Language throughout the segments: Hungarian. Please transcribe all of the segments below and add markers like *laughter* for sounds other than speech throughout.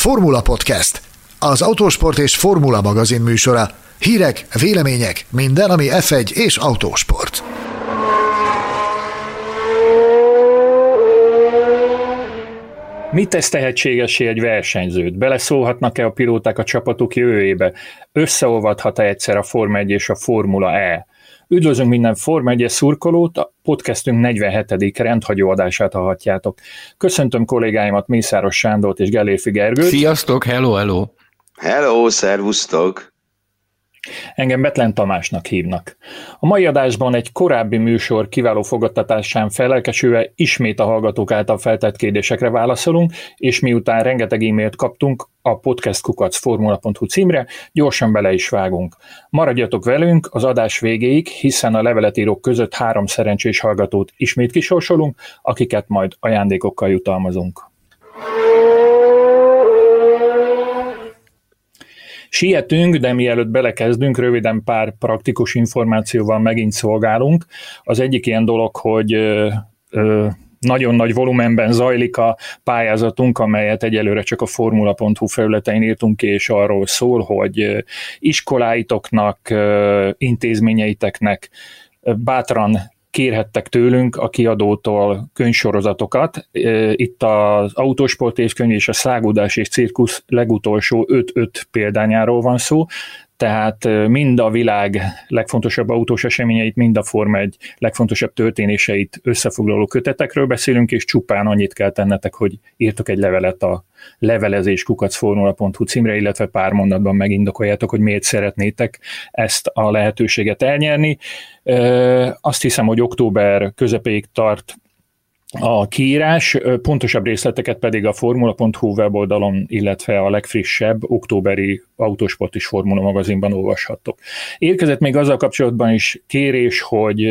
Formula Podcast, az autósport és formula magazin műsora. Hírek, vélemények, minden, ami F1 és autósport. Mit tesz tehetségesé egy versenyzőt? Beleszólhatnak-e a pilóták a csapatuk jövőjébe? Összeolvadhat-e egyszer a Forma 1 és a Formula E? Üdvözlünk minden Forma 1 szurkolót, a podcastünk 47. rendhagyó adását hallhatjátok. Köszöntöm kollégáimat Mészáros Sándort és Gelérfi Gergőt. Sziasztok, hello, hello! Hello, szervusztok! Engem Betlen Tamásnak hívnak. A mai adásban egy korábbi műsor kiváló fogadtatásán felelkesülve ismét a hallgatók által feltett kérdésekre válaszolunk, és miután rengeteg e-mailt kaptunk a podcastkukacformula.hu címre, gyorsan bele is vágunk. Maradjatok velünk az adás végéig, hiszen a leveletírók között három szerencsés hallgatót ismét kisorsolunk, akiket majd ajándékokkal jutalmazunk. Sietünk, de mielőtt belekezdünk, röviden pár praktikus információval megint szolgálunk. Az egyik ilyen dolog, hogy ö, ö, nagyon nagy volumenben zajlik a pályázatunk, amelyet egyelőre csak a formula.hu felületein írtunk ki, és arról szól, hogy iskoláitoknak, intézményeiteknek bátran kérhettek tőlünk a kiadótól könyvsorozatokat. Itt az autósport évkönyv és a szágódás és cirkusz legutolsó 5-5 példányáról van szó, tehát mind a világ legfontosabb autós eseményeit, mind a Forma egy legfontosabb történéseit összefoglaló kötetekről beszélünk, és csupán annyit kell tennetek, hogy írtok egy levelet a levelezés kukacformula.hu címre, illetve pár mondatban megindokoljátok, hogy miért szeretnétek ezt a lehetőséget elnyerni. Azt hiszem, hogy október közepéig tart a kiírás, pontosabb részleteket pedig a formula.hu weboldalon, illetve a legfrissebb októberi Autosport és Formula magazinban olvashattok. Érkezett még azzal kapcsolatban is kérés, hogy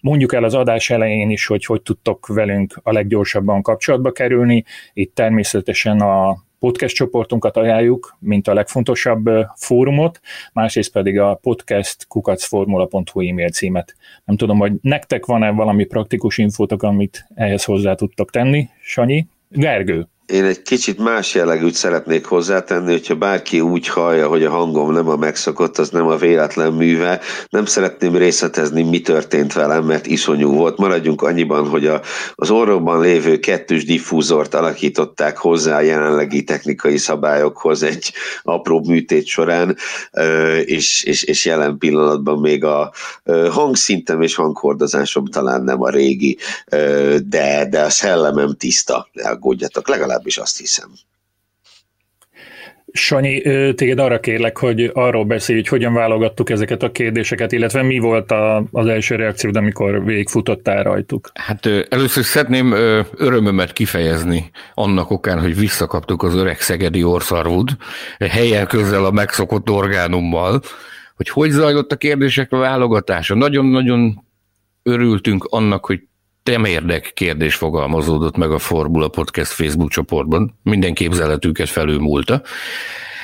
mondjuk el az adás elején is, hogy hogy tudtok velünk a leggyorsabban kapcsolatba kerülni. Itt természetesen a podcast csoportunkat ajánljuk, mint a legfontosabb fórumot, másrészt pedig a podcast kukacformula.hu e-mail címet. Nem tudom, hogy nektek van-e valami praktikus infótok, amit ehhez hozzá tudtok tenni, Sanyi? Gergő. Én egy kicsit más jellegűt szeretnék hozzátenni, hogyha bárki úgy hallja, hogy a hangom nem a megszokott, az nem a véletlen műve. Nem szeretném részletezni, mi történt velem, mert iszonyú volt. Maradjunk annyiban, hogy a, az orrokban lévő kettős diffúzort alakították hozzá a jelenlegi technikai szabályokhoz egy apró műtét során, és, és, és jelen pillanatban még a hangszintem és hanghordozásom talán nem a régi, de, de a szellemem tiszta, ne aggódjatok, legalább legalábbis azt hiszem. Sanyi, téged arra kérlek, hogy arról beszélj, hogy hogyan válogattuk ezeket a kérdéseket, illetve mi volt a, az első reakciód, amikor végigfutottál rajtuk? Hát először szeretném örömömet kifejezni annak okán, hogy visszakaptuk az öreg szegedi orszarvud, helyen közel a megszokott orgánummal, hogy hogy zajlott a kérdések a válogatása. Nagyon-nagyon örültünk annak, hogy temérdek kérdés fogalmazódott meg a Formula Podcast Facebook csoportban, minden képzeletünket felülmúlta.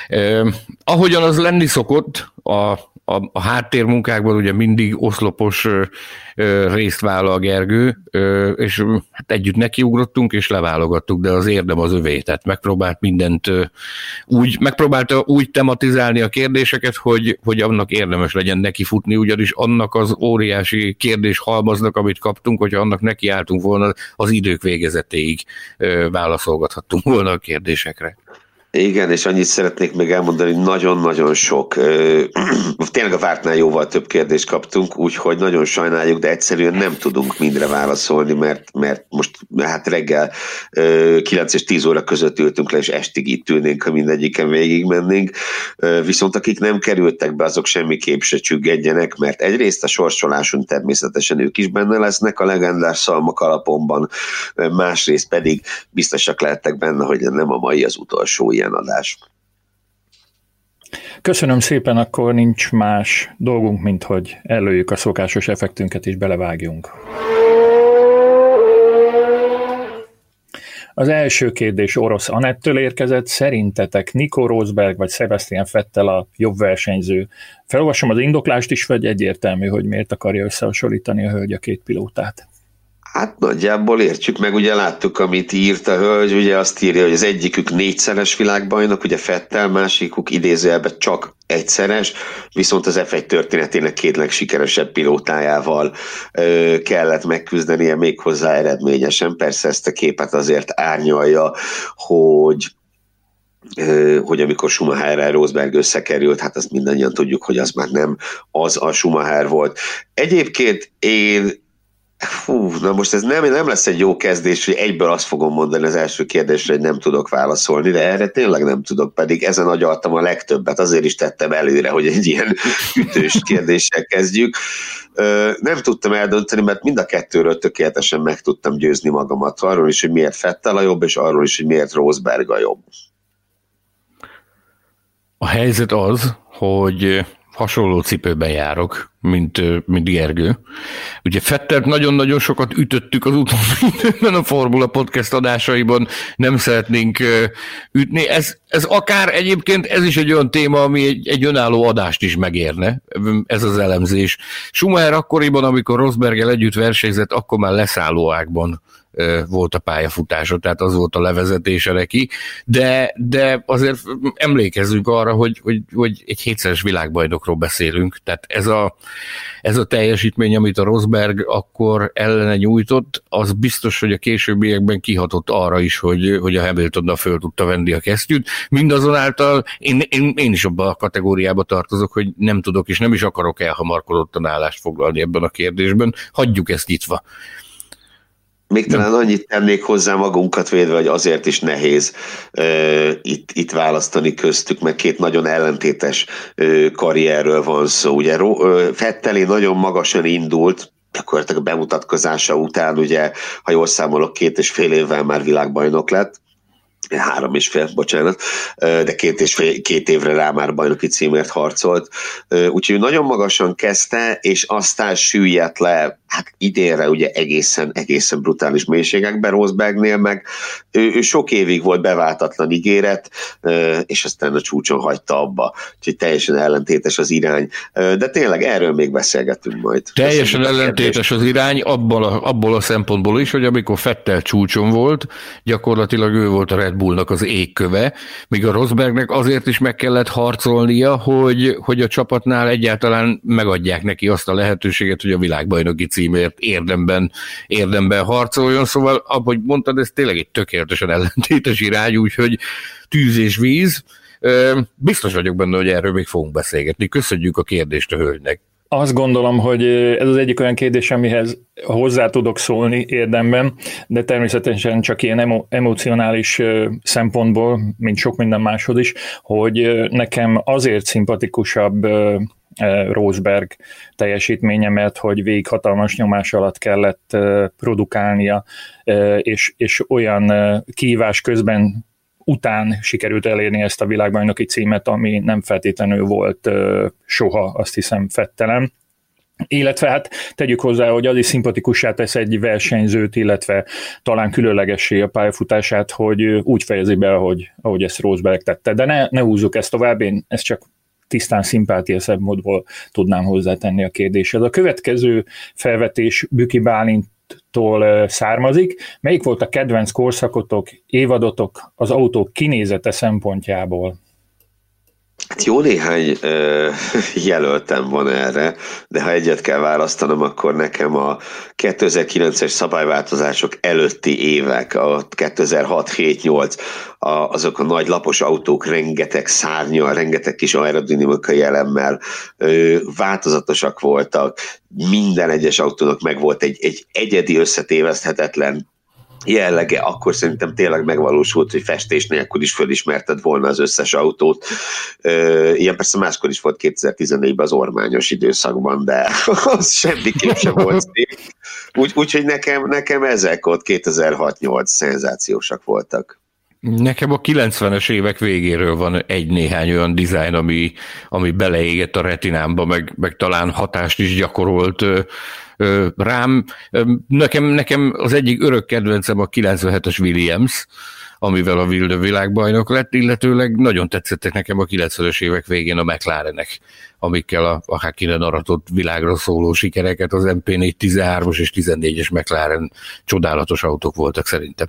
Eh, ahogyan az lenni szokott, a a, a háttérmunkákban ugye mindig oszlopos ö, ö, részt vállal Gergő, ö, és hát együtt nekiugrottunk, és leválogattuk, de az érdem az övé, tehát megpróbált mindent ö, úgy, megpróbálta úgy tematizálni a kérdéseket, hogy, hogy annak érdemes legyen neki futni, ugyanis annak az óriási kérdés halmaznak, amit kaptunk, hogyha annak nekiálltunk volna, az idők végezetéig ö, válaszolgathattunk volna a kérdésekre. Igen, és annyit szeretnék még elmondani, hogy nagyon-nagyon sok, *clears throat* tényleg a vártnál jóval több kérdést kaptunk, úgyhogy nagyon sajnáljuk, de egyszerűen nem tudunk mindre válaszolni, mert, mert most hát reggel 9 és 10 óra között ültünk le, és estig itt ülnénk, ha mindegyiken végigmennénk. Viszont akik nem kerültek be, azok semmiképp se csüggedjenek, mert egyrészt a sorsoláson természetesen ők is benne lesznek a legendás szalmak alapomban, másrészt pedig biztosak lehettek benne, hogy nem a mai az utolsó ilyen adás. Köszönöm szépen, akkor nincs más dolgunk, mint hogy előjük a szokásos effektünket és belevágjunk. Az első kérdés orosz Anettől érkezett. Szerintetek Nico Rosberg vagy Sebastian Fettel a jobb versenyző? Felolvasom az indoklást is, vagy egyértelmű, hogy miért akarja összehasonlítani a hölgy a két pilótát? Hát nagyjából értsük meg, ugye láttuk, amit írt a hölgy, ugye azt írja, hogy az egyikük négyszeres világbajnok, ugye Fettel, másikuk idézőjelben csak egyszeres, viszont az F1 történetének két legsikeresebb pilótájával ö, kellett megküzdenie méghozzá eredményesen. Persze ezt a képet azért árnyalja, hogy hogy amikor Schumacherrel Rosberg összekerült, hát azt mindannyian tudjuk, hogy az már nem az a Schumacher volt. Egyébként én Fú, na most ez nem, nem lesz egy jó kezdés, hogy egyből azt fogom mondani az első kérdésre, hogy nem tudok válaszolni, de erre tényleg nem tudok, pedig ezen agyaltam a legtöbbet, azért is tettem előre, hogy egy ilyen *laughs* ütős kérdéssel kezdjük. Nem tudtam eldönteni, mert mind a kettőről tökéletesen meg tudtam győzni magamat, arról is, hogy miért Fettel a jobb, és arról is, hogy miért Rosberg a jobb. A helyzet az, hogy hasonló cipőben járok, mint, mint Gergő. Ugye Fettert nagyon-nagyon sokat ütöttük az utóbbi *laughs* a Formula Podcast adásaiban, nem szeretnénk ütni. Ez, ez akár egyébként, ez is egy olyan téma, ami egy, egy önálló adást is megérne, ez az elemzés. Schumacher akkoriban, amikor Rosberggel együtt versenyzett, akkor már leszállóákban volt a pályafutása, tehát az volt a levezetése neki, de, de azért emlékezzünk arra, hogy, hogy, hogy egy hétszeres világbajnokról beszélünk, tehát ez a, ez a teljesítmény, amit a Rosberg akkor ellene nyújtott, az biztos, hogy a későbbiekben kihatott arra is, hogy, hogy a Hamiltonnal föl tudta venni a kesztyűt. Mindazonáltal én, én, én is abban a kategóriába tartozok, hogy nem tudok és nem is akarok elhamarkodottan állást foglalni ebben a kérdésben. Hagyjuk ezt nyitva. Még talán annyit tennék hozzá magunkat védve, hogy azért is nehéz uh, itt, itt választani köztük, mert két nagyon ellentétes uh, karrierről van szó. Ugye uh, Fetteli nagyon magasan indult, gyakorlatilag a bemutatkozása után, ugye, ha jól számolok, két és fél évvel már világbajnok lett, három és fél, bocsánat, de két, és fél, két évre rá már bajnoki címért harcolt. Úgyhogy nagyon magasan kezdte, és aztán süllyedt le hát idénre ugye egészen, egészen brutális mélységekben Rosbergnél meg ő, ő sok évig volt beváltatlan ígéret, és aztán a csúcson hagyta abba, úgyhogy teljesen ellentétes az irány, de tényleg erről még beszélgetünk majd. Teljesen ellentétes az irány abból a, abból a szempontból is, hogy amikor Fettel csúcson volt, gyakorlatilag ő volt a Red Bullnak az égköve, míg a Rosbergnek azért is meg kellett harcolnia, hogy, hogy a csapatnál egyáltalán megadják neki azt a lehetőséget, hogy a világbajnoki cím címért érdemben, érdemben harcoljon, szóval, ahogy mondtad, ez tényleg egy tökéletesen ellentétes irány, úgyhogy tűz és víz. Biztos vagyok benne, hogy erről még fogunk beszélgetni. Köszönjük a kérdést a hölgynek. Azt gondolom, hogy ez az egyik olyan kérdés, amihez hozzá tudok szólni érdemben, de természetesen csak ilyen emo- emocionális szempontból, mint sok minden máshoz is, hogy nekem azért szimpatikusabb Rosberg teljesítménye, mert hogy végig hatalmas nyomás alatt kellett produkálnia, és, és olyan kívás közben után sikerült elérni ezt a világbajnoki címet, ami nem feltétlenül volt soha, azt hiszem, fettelem. Illetve hát tegyük hozzá, hogy az is szimpatikussá tesz egy versenyzőt, illetve talán különlegessé a pályafutását, hogy úgy fejezi be, ahogy, ahogy ezt Rosberg tette. De ne, ne húzzuk ezt tovább, én ezt csak tisztán szimpátia módból tudnám hozzátenni a kérdéshez. A következő felvetés Büki Bálint tól származik. Melyik volt a kedvenc korszakotok, évadotok az autók kinézete szempontjából? Hát jó néhány ö, *laughs* jelöltem van erre, de ha egyet kell választanom, akkor nekem a 2009-es szabályváltozások előtti évek, a 2006-7-8, a, azok a nagy lapos autók rengeteg szárnyal, rengeteg kis aerodinamikai elemmel ö, változatosak voltak, minden egyes autónak megvolt egy, egy egyedi összetéveszthetetlen jellege, akkor szerintem tényleg megvalósult, hogy festés nélkül is fölismerted volna az összes autót. Ilyen persze máskor is volt 2014-ben az ormányos időszakban, de *laughs* az semmiképp sem volt *laughs* szép. Úgyhogy úgy, nekem, nekem ezek ott 2006-8 szenzációsak voltak. Nekem a 90-es évek végéről van egy-néhány olyan dizájn, ami, ami beleégett a retinámba, meg, meg talán hatást is gyakorolt rám. Nekem, nekem az egyik örök kedvencem a 97-es Williams, amivel a Wilde világbajnok lett, illetőleg nagyon tetszettek nekem a 90-es évek végén a McLarenek, amikkel a, a Hakkinen aratott világra szóló sikereket az MP4 13-as és 14-es McLaren csodálatos autók voltak szerintem.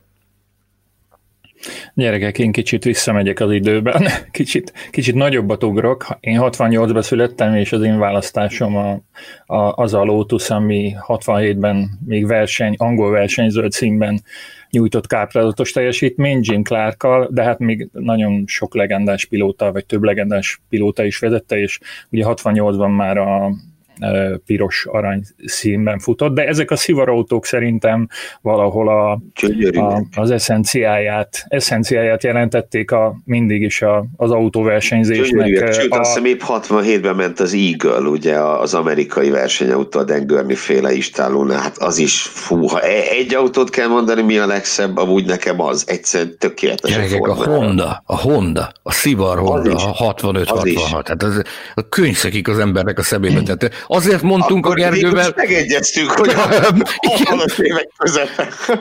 Gyerekek, én kicsit visszamegyek az időben, *laughs* kicsit, kicsit nagyobbat ugrok. Én 68-ban születtem, és az én választásom a, a, az a Lotus, ami 67-ben még verseny, angol versenyző címben nyújtott káprázatos teljesítmény Jim clark de hát még nagyon sok legendás pilóta, vagy több legendás pilóta is vezette, és ugye 68-ban már a piros arany színben futott, de ezek a szivarautók szerintem valahol a, a, az eszenciáját, eszenciáját jelentették a, mindig is a, az autóversenyzésnek. Sőt, a... azt hiszem épp 67-ben ment az Eagle, ugye az amerikai versenyautó, a Dan Gurney féle istálónál, hát az is, fú, ha e- egy autót kell mondani, mi a legszebb, amúgy nekem az, egyszerűen tökéletes. Gyerekek, a, a Honda, a Honda, a Szivar Honda, a 65-66, hát az, a könyvszekik az embernek a szemébe, tehát Azért mondtunk Akkor a Gergővel... megegyeztünk, hogy a *laughs* évek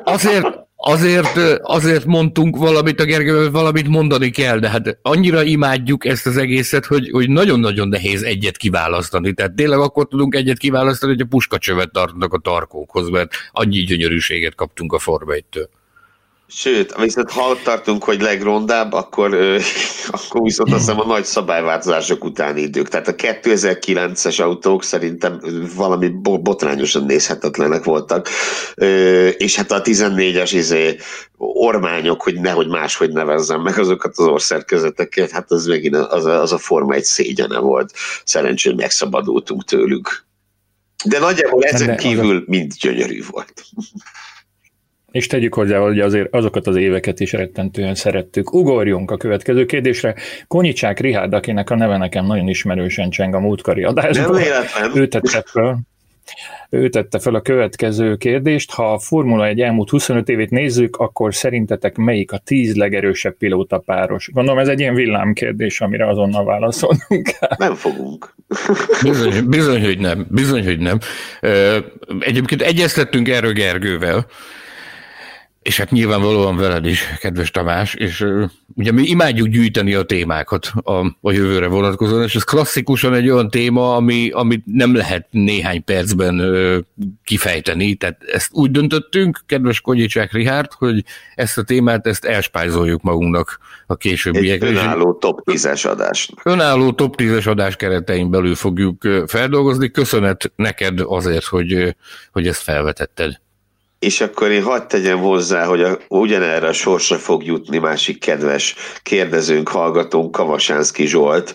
Azért, azért, azért mondtunk valamit a Gergővel, valamit mondani kell, de hát annyira imádjuk ezt az egészet, hogy, hogy nagyon-nagyon nehéz egyet kiválasztani. Tehát tényleg akkor tudunk egyet kiválasztani, hogy a puskacsövet tartnak a tarkókhoz, mert annyi gyönyörűséget kaptunk a Forma Sőt, viszont ha ott tartunk, hogy legrondább, akkor, ö, *laughs* akkor viszont azt hiszem a nagy szabályváltozások utáni idők. Tehát a 2009-es autók szerintem valami botrányosan nézhetetlenek voltak. Ö, és hát a 14-es izé, ormányok, hogy nehogy máshogy nevezzem meg azokat az országkezeteket, hát az megint az a, az a forma egy szégyene volt. Szerencsére megszabadultunk tőlük. De nagyjából ezen kívül mind gyönyörű volt. *laughs* És tegyük hozzá, hogy azért azokat az éveket is rettentően szerettük. Ugorjunk a következő kérdésre. Konyicsák Rihárd, akinek a neve nekem nagyon ismerősen cseng a múltkori adásban. Ő tette föl, ő tette fel a következő kérdést. Ha a Formula 1 elmúlt 25 évét nézzük, akkor szerintetek melyik a tíz legerősebb pilóta páros? Gondolom ez egy ilyen villámkérdés, amire azonnal válaszolnunk kell. Nem fogunk. Bizony, bizony, hogy nem. Bizony, hogy nem. Egyébként egyeztettünk erről Gergővel, és hát nyilvánvalóan veled is, kedves Tamás, és ugye mi imádjuk gyűjteni a témákat a, a jövőre vonatkozóan, és ez klasszikusan egy olyan téma, ami, amit nem lehet néhány percben uh, kifejteni, tehát ezt úgy döntöttünk, kedves Konyicsák Rihárd, hogy ezt a témát, ezt elspájzoljuk magunknak a későbbiekre. Egy önálló top 10-es adás. Önálló top 10-es adás keretein belül fogjuk feldolgozni. Köszönet neked azért, hogy, hogy ezt felvetetted. És akkor én hagyd tegyem hozzá, hogy a, ugyanerre a sorsra fog jutni másik kedves kérdezőnk, hallgatónk, Kavasánszki Zsolt,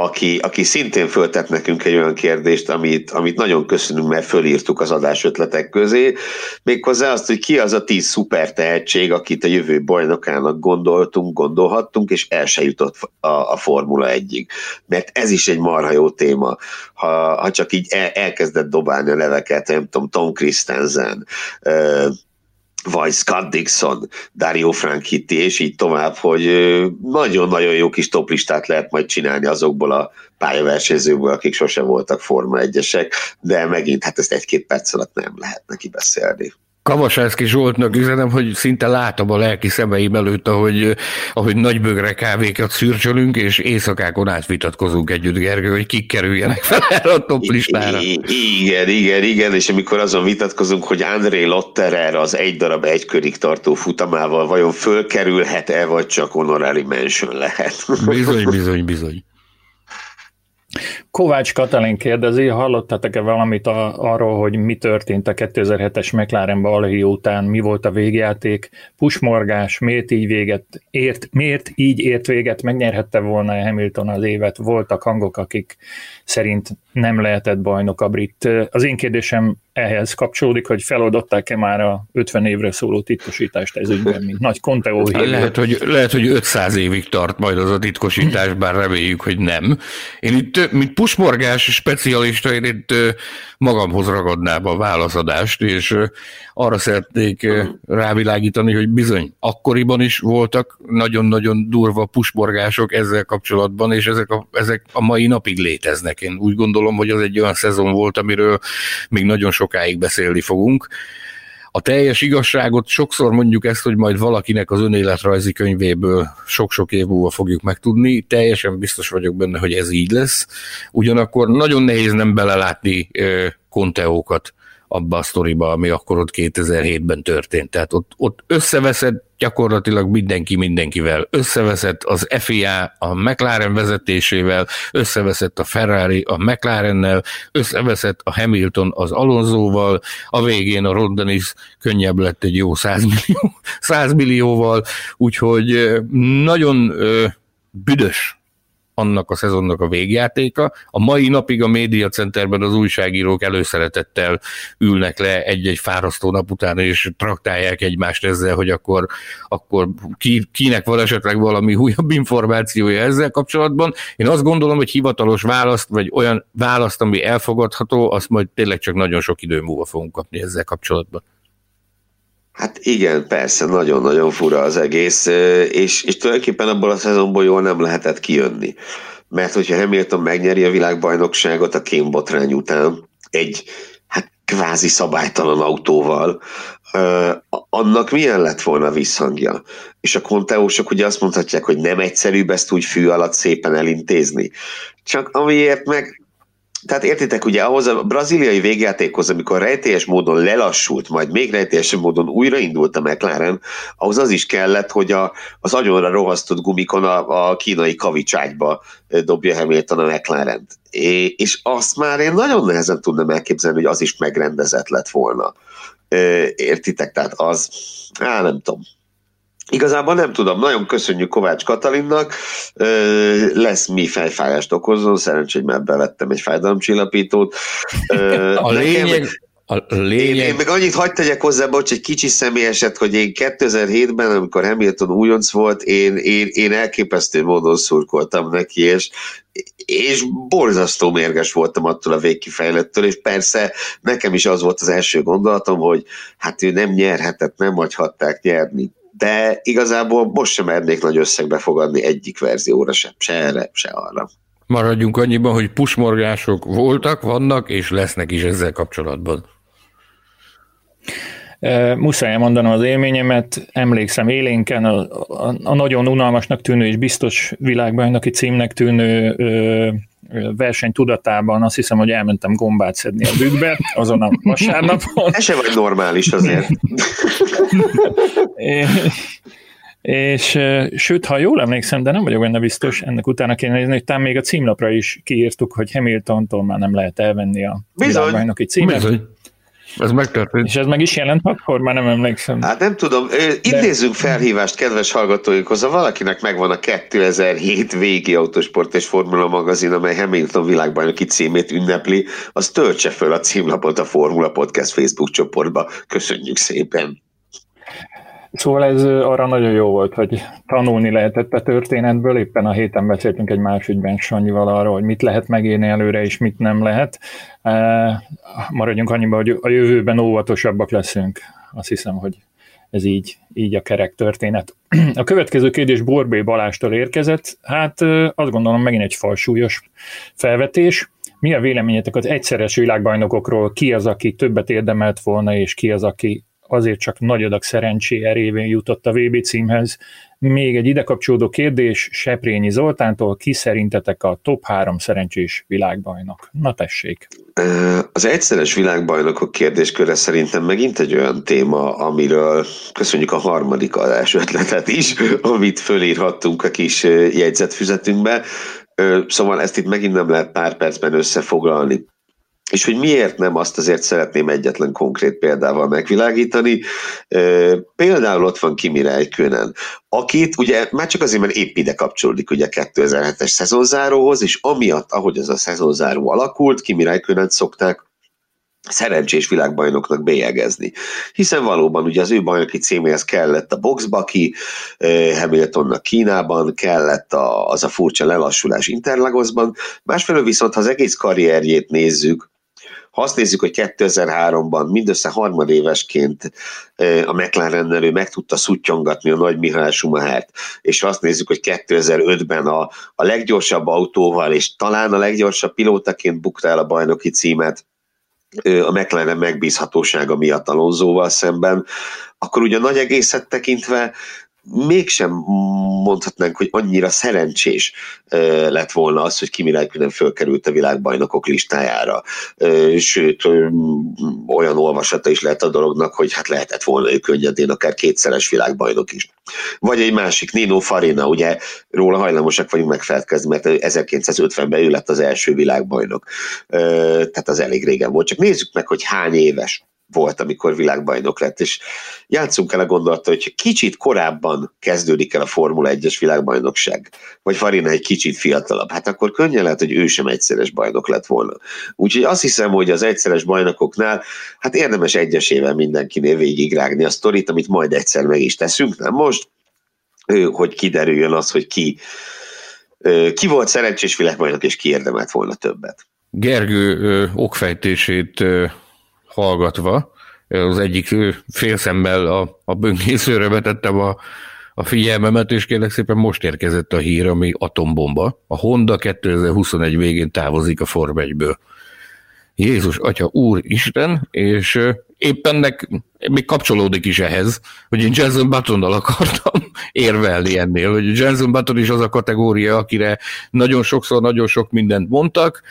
aki, aki szintén föltett nekünk egy olyan kérdést, amit, amit nagyon köszönünk, mert fölírtuk az adás ötletek közé, méghozzá azt, hogy ki az a tíz szuper tehetség, akit a jövő bajnokának gondoltunk, gondolhattunk, és el se jutott a, a Formula egyig. Mert ez is egy marha jó téma. Ha, ha csak így el, elkezdett dobálni a leveket, nem tudom, Tom Christensen, vagy Scott Dixon, Dario Franchitti, és így tovább, hogy nagyon-nagyon jó kis toplistát lehet majd csinálni azokból a pályaversenyzőkből, akik sose voltak Forma 1 de megint hát ezt egy-két perc alatt nem lehet neki beszélni. Kavasászki Zsoltnak üzenem, hogy szinte látom a lelki szemeim előtt, ahogy, ahogy nagybögre kávékat szürcsölünk, és éjszakákon átvitatkozunk együtt, Gergő, hogy kik kerüljenek fel erre a top listára. Igen, igen, igen, és amikor azon vitatkozunk, hogy André Lotterer az egy darab egykörig tartó futamával vajon fölkerülhet-e, vagy csak honorary mention lehet. Bizony, bizony, bizony. Kovács Katalin kérdezi, hallottatok-e valamit a, arról, hogy mi történt a 2007-es McLaren balhé után, mi volt a végjáték, pusmorgás, miért így véget ért, miért így ért véget, megnyerhette volna Hamilton az évet, voltak hangok, akik szerint nem lehetett bajnok a brit. Az én kérdésem ehhez kapcsolódik, hogy feloldották-e már a 50 évre szóló titkosítást ez ügyben, mint nagy Conteo lehet hogy, lehet, hogy 500 évig tart majd az a titkosítás, bár reméljük, hogy nem. Én itt, mint pusmorgás specialista, én itt magamhoz ragadnám a válaszadást, és arra szeretnék rávilágítani, hogy bizony, akkoriban is voltak nagyon-nagyon durva pusmorgások ezzel kapcsolatban, és ezek a, ezek a mai napig léteznek. Én úgy gondolom, hogy az egy olyan szezon volt, amiről még nagyon sokáig beszélni fogunk a teljes igazságot sokszor mondjuk ezt, hogy majd valakinek az önéletrajzi könyvéből sok-sok év múlva fogjuk megtudni. Teljesen biztos vagyok benne, hogy ez így lesz. Ugyanakkor nagyon nehéz nem belelátni konteókat abba a sztoriba, ami akkor ott 2007-ben történt. Tehát ott, ott összeveszed gyakorlatilag mindenki mindenkivel. Összeveszett az FIA a McLaren vezetésével, összeveszett a Ferrari a McLarennel, összeveszett a Hamilton az Alonsoval, a végén a Rondanis könnyebb lett egy jó 100 millió, *laughs* 100 millióval, úgyhogy nagyon büdös annak a szezonnak a végjátéka. A mai napig a média centerben az újságírók előszeretettel ülnek le egy-egy fárasztó nap után, és traktálják egymást ezzel, hogy akkor, akkor ki, kinek van esetleg valami újabb információja ezzel kapcsolatban. Én azt gondolom, hogy hivatalos választ, vagy olyan választ, ami elfogadható, azt majd tényleg csak nagyon sok idő múlva fogunk kapni ezzel kapcsolatban. Hát igen, persze, nagyon-nagyon fura az egész, és, és tulajdonképpen abból a szezonból jól nem lehetett kijönni. Mert hogyha Hamilton megnyeri a világbajnokságot a Kén botrány után, egy hát kvázi szabálytalan autóval, annak milyen lett volna a visszhangja? És a konteósok ugye azt mondhatják, hogy nem egyszerűbb ezt úgy fű alatt szépen elintézni. Csak amiért meg tehát értitek, ugye ahhoz a braziliai végjátékhoz, amikor rejtélyes módon lelassult, majd még rejtélyesebb módon újraindult a McLaren, ahhoz az is kellett, hogy a, az agyonra rohasztott gumikon a, a kínai kavicságyba dobja Hamilton a mclaren é, És azt már én nagyon nehezen tudnám elképzelni, hogy az is megrendezett lett volna. Értitek? Tehát az, á, nem tudom. Igazából nem tudom, nagyon köszönjük Kovács Katalinnak, lesz mi fejfájást okozó, szerencsé, hogy már bevettem egy fájdalomcsillapítót. *laughs* A lényeg, a lényeg... Én, én meg annyit hagyd tegyek hozzá, bocs, egy kicsi személyeset, hogy én 2007-ben, amikor Hamilton újonc volt, én, én, én elképesztő módon szurkoltam neki, és, és borzasztó mérges voltam attól a végkifejlettől, és persze nekem is az volt az első gondolatom, hogy hát ő nem nyerhetett, nem hagyhatták nyerni de igazából most sem mernék nagy összegbe fogadni egyik verzióra sem, se erre, se arra. Maradjunk annyiban, hogy pusmorgások voltak, vannak és lesznek is ezzel kapcsolatban. Muszáj mondanom az élményemet, emlékszem élénken a, a, a nagyon unalmasnak tűnő és biztos világbajnoki címnek tűnő ö, verseny tudatában azt hiszem, hogy elmentem gombát szedni a bükkbe azon a vasárnapon. Ez se vagy normális azért. *laughs* és, és sőt, ha jól emlékszem, de nem vagyok benne biztos, ennek utána kéne nézni, hogy talán még a címlapra is kiírtuk, hogy Hamiltontól már nem lehet elvenni a világbajnoki címet. Bizony. Ez megtörtént. És ez meg is jelent akkor? Már nem emlékszem. Hát nem tudom. Idézzünk De... felhívást kedves hallgatóinkhoz. Ha valakinek megvan a 2007 végi autósport és formula magazin, amely Hamilton világbajnoki címét ünnepli, az töltse föl a címlapot a Formula Podcast Facebook csoportba. Köszönjük szépen! Szóval ez arra nagyon jó volt, hogy tanulni lehetett a történetből. Éppen a héten beszéltünk egy más ügyben Sanyival arról, hogy mit lehet megélni előre, és mit nem lehet. Maradjunk annyiba, hogy a jövőben óvatosabbak leszünk. Azt hiszem, hogy ez így, így a kerek történet. A következő kérdés Borbé Balástól érkezett. Hát azt gondolom megint egy falsúlyos felvetés. Mi a véleményetek az egyszeres világbajnokokról? Ki az, aki többet érdemelt volna, és ki az, aki azért csak nagy adag szerencséje révén jutott a VB címhez. Még egy ide kapcsolódó kérdés Seprényi Zoltántól, ki szerintetek a top három szerencsés világbajnok? Na tessék! Az egyszeres világbajnokok kérdésköre szerintem megint egy olyan téma, amiről köszönjük a harmadik adás ötletet is, amit fölírhattunk a kis jegyzetfüzetünkbe. Szóval ezt itt megint nem lehet pár percben összefoglalni és hogy miért nem, azt azért szeretném egyetlen konkrét példával megvilágítani. Például ott van Kimi Räikkönen, akit ugye már csak azért, mert épp ide kapcsolódik ugye 2007-es szezonzáróhoz, és amiatt, ahogy az a szezonzáró alakult, Kimi Räikkönen szokták szerencsés világbajnoknak bélyegezni. Hiszen valóban ugye az ő bajnoki címéhez kellett a boxbaki Hamiltonnak Kínában, kellett a, az a furcsa lelassulás Interlagosban, másfelől viszont, ha az egész karrierjét nézzük, ha azt nézzük, hogy 2003-ban mindössze harmadévesként a McLaren ő meg tudta szuttyongatni a nagy Mihály Schumachert, és ha azt nézzük, hogy 2005-ben a, a leggyorsabb autóval, és talán a leggyorsabb pilótaként bukta el a bajnoki címet, a McLaren megbízhatósága miatt Alonzóval szemben, akkor ugye nagy egészet tekintve mégsem mondhatnánk, hogy annyira szerencsés lett volna az, hogy Kimi Räikkönen fölkerült a világbajnokok listájára. Sőt, olyan olvasata is lehet a dolognak, hogy hát lehetett volna ő könnyedén akár kétszeres világbajnok is. Vagy egy másik, Nino Farina, ugye róla hajlamosak vagyunk megfelelkezni, mert 1950-ben ő lett az első világbajnok. Tehát az elég régen volt. Csak nézzük meg, hogy hány éves volt, amikor világbajnok lett, és játszunk el a gondolata, hogy kicsit korábban kezdődik el a Formula 1-es világbajnokság, vagy Farina egy kicsit fiatalabb, hát akkor könnyen lehet, hogy ő sem egyszeres bajnok lett volna. Úgyhogy azt hiszem, hogy az egyszeres bajnokoknál, hát érdemes egyesével mindenkinél végigrágni a sztorit, amit majd egyszer meg is teszünk, nem most, hogy kiderüljön az, hogy ki, ki volt szerencsés világbajnok, és ki érdemelt volna többet. Gergő okfejtését hallgatva, az egyik félszemmel a, a böngészőre vetettem a, a figyelmemet, és kérlek szépen most érkezett a hír, ami atombomba. A Honda 2021 végén távozik a Form 1-ből. Jézus, Atya, Úr, Isten, és nek, még kapcsolódik is ehhez, hogy én Jenson Buttonnal akartam *laughs* érvelni ennél, hogy Jenson Button is az a kategória, akire nagyon sokszor nagyon sok mindent mondtak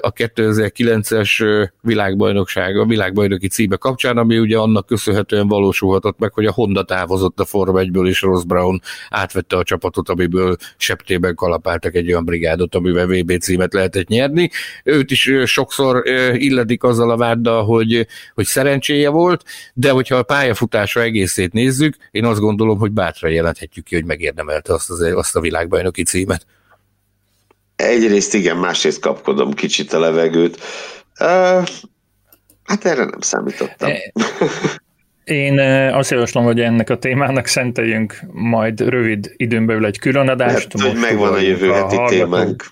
a 2009-es világbajnokság, a világbajnoki címe kapcsán, ami ugye annak köszönhetően valósulhatott meg, hogy a Honda távozott a Form 1-ből, és Ross Brown átvette a csapatot, amiből septében kalapáltak egy olyan brigádot, amivel VB címet lehetett nyerni. Őt is sokszor illetik azzal a váddal, hogy, hogy szerencséje volt, de hogyha a pályafutása egészét nézzük, én azt gondolom, hogy bátran jelenthetjük ki, hogy megérdemelte azt, az, azt a világbajnoki címet. Egyrészt igen, másrészt kapkodom kicsit a levegőt. Uh, hát erre nem számítottam. E, én azt javaslom, hogy ennek a témának szenteljünk majd rövid időn belül egy különadást. Hát, hogy megvan a jövő heti témánk.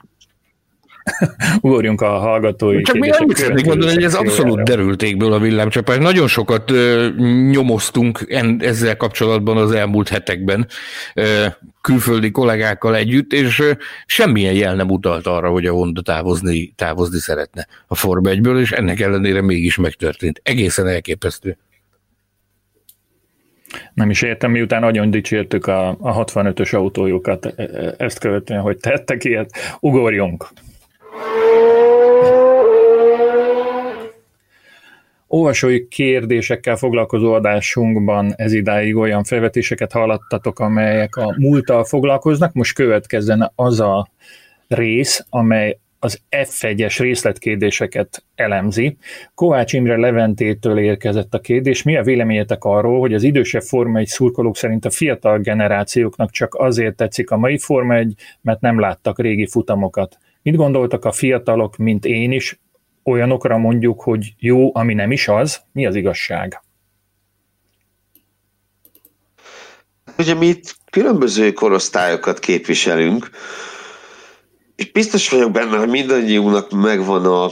*laughs* ugorjunk a hallgatói Csak még annyit szeretnék mondani, hogy ez abszolút derültékből a villámcsapás. Nagyon sokat ö, nyomoztunk en, ezzel kapcsolatban az elmúlt hetekben ö, külföldi kollégákkal együtt, és ö, semmilyen jel nem utalt arra, hogy a Honda távozni, távozni szeretne a Forma 1-ből, és ennek ellenére mégis megtörtént. Egészen elképesztő. Nem is értem, miután nagyon dicsértük a, a 65-ös autójukat, e, e, ezt követően, hogy tettek ilyet, ugorjunk. Olvasói kérdésekkel foglalkozó adásunkban ez idáig olyan felvetéseket hallottatok, amelyek a múlttal foglalkoznak. Most következzen az a rész, amely az F1-es részletkérdéseket elemzi. Kovács Imre Leventétől érkezett a kérdés. Mi a véleményetek arról, hogy az idősebb Forma 1 szurkolók szerint a fiatal generációknak csak azért tetszik a mai Forma 1, mert nem láttak régi futamokat? Mit gondoltak a fiatalok, mint én is, olyanokra mondjuk, hogy jó, ami nem is az? Mi az igazság? Ugye mi itt különböző korosztályokat képviselünk, és biztos vagyok benne, hogy mindannyiunknak megvan a,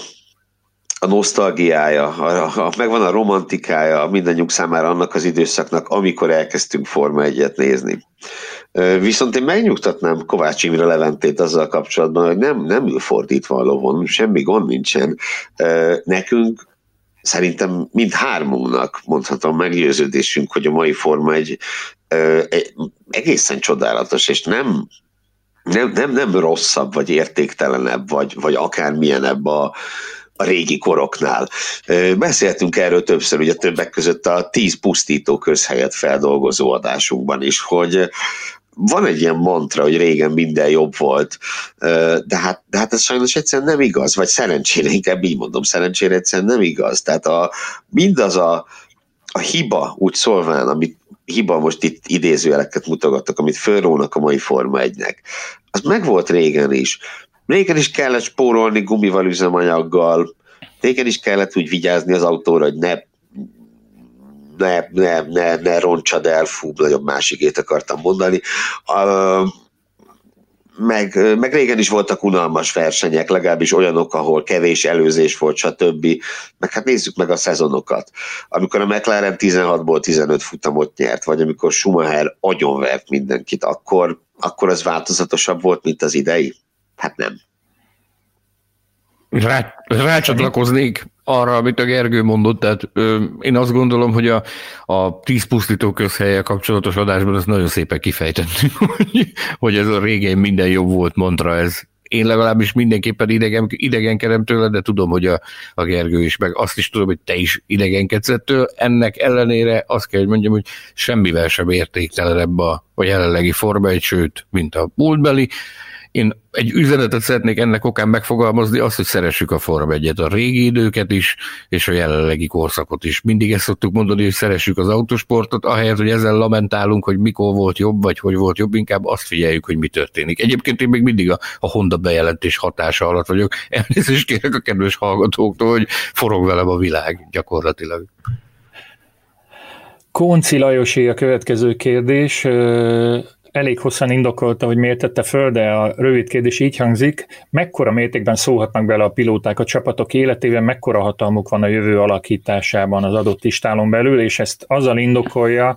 a nosztalgiája, a, a, megvan a romantikája mindannyiunk számára annak az időszaknak, amikor elkezdtünk Forma egyet nézni. Viszont én megnyugtatnám Kovács Imre Leventét azzal kapcsolatban, hogy nem, nem ül fordítva a lovon, semmi gond nincsen. Nekünk szerintem mind hármunknak mondhatom meggyőződésünk, hogy a mai forma egy, egy egészen csodálatos, és nem nem, nem, nem rosszabb, vagy értéktelenebb, vagy, vagy akármilyenebb a, a régi koroknál. Beszéltünk erről többször, ugye többek között a tíz pusztító közhelyet feldolgozó adásunkban is, hogy van egy ilyen mantra, hogy régen minden jobb volt, de hát, de hát ez sajnos egyszerűen nem igaz, vagy szerencsére, inkább így mondom, szerencsére egyszerűen nem igaz. Tehát a, mindaz a, a hiba, úgy szólván, amit hiba, most itt idézőjeleket mutogatok, amit fölrónak a mai Forma 1-nek, az megvolt régen is. Régen is kellett spórolni gumival, üzemanyaggal, régen is kellett úgy vigyázni az autóra, hogy ne ne, ne, ne, ne roncsad el, fú, nagyobb másikét akartam mondani. Uh, meg, meg régen is voltak unalmas versenyek, legalábbis olyanok, ahol kevés előzés volt, stb. Meg hát nézzük meg a szezonokat. Amikor a McLaren 16-ból 15 futamot nyert, vagy amikor Schumacher agyonvert mindenkit, akkor, akkor az változatosabb volt, mint az idei? Hát nem. Rá, rácsatlakoznék arra, amit a Gergő mondott, tehát ö, én azt gondolom, hogy a, a tíz pusztító közhelye kapcsolatos adásban ezt nagyon szépen kifejtettük, *laughs* hogy, hogy ez a régen minden jobb volt mantra, ez én legalábbis mindenképpen idegen, idegenkedem tőle, de tudom, hogy a, a Gergő is, meg azt is tudom, hogy te is idegenkedsz ettől. Ennek ellenére azt kell, hogy mondjam, hogy semmivel sem értéktelenebb a, a jelenlegi forma egy, sőt, mint a múltbeli. Én egy üzenetet szeretnék ennek okán megfogalmazni, azt, hogy szeressük a Form 1 a régi időket is, és a jelenlegi korszakot is. Mindig ezt szoktuk mondani, hogy szeressük az autosportot, ahelyett, hogy ezzel lamentálunk, hogy mikor volt jobb, vagy hogy volt jobb, inkább azt figyeljük, hogy mi történik. Egyébként én még mindig a, a Honda bejelentés hatása alatt vagyok. Elnézést kérek a kedves hallgatóktól, hogy forog velem a világ gyakorlatilag. Konci Lajosé a következő kérdés elég hosszan indokolta, hogy miért tette föl, de a rövid kérdés így hangzik, mekkora mértékben szólhatnak bele a pilóták a csapatok életében, mekkora hatalmuk van a jövő alakításában az adott istálon belül, és ezt azzal indokolja,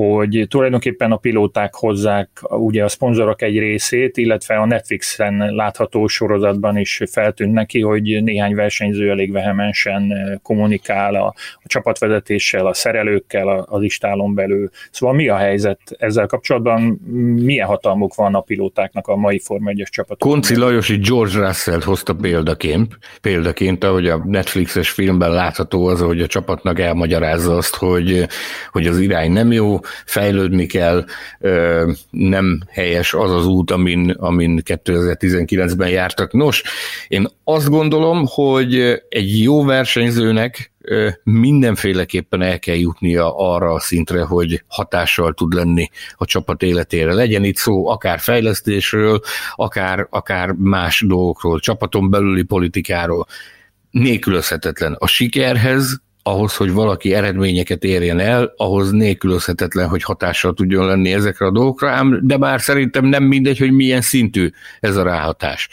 hogy tulajdonképpen a pilóták hozzák ugye a szponzorok egy részét, illetve a Netflixen látható sorozatban is feltűnt neki, hogy néhány versenyző elég vehemensen kommunikál a, a csapatvezetéssel, a szerelőkkel az istálon belül. Szóval mi a helyzet ezzel kapcsolatban? Milyen hatalmuk van a pilótáknak a mai Forma 1-es csapatokban? Konci Lajosi George Russell hozta példaként, példaként, ahogy a Netflixes filmben látható az, hogy a csapatnak elmagyarázza azt, hogy, hogy az irány nem jó, fejlődni kell, nem helyes az az út, amin, amin 2019-ben jártak. Nos, én azt gondolom, hogy egy jó versenyzőnek mindenféleképpen el kell jutnia arra a szintre, hogy hatással tud lenni a csapat életére. Legyen itt szó akár fejlesztésről, akár, akár más dolgokról, csapaton belüli politikáról. Nélkülözhetetlen. A sikerhez ahhoz, hogy valaki eredményeket érjen el, ahhoz nélkülözhetetlen, hogy hatással tudjon lenni ezekre a dolgokra, ám de már szerintem nem mindegy, hogy milyen szintű ez a ráhatás.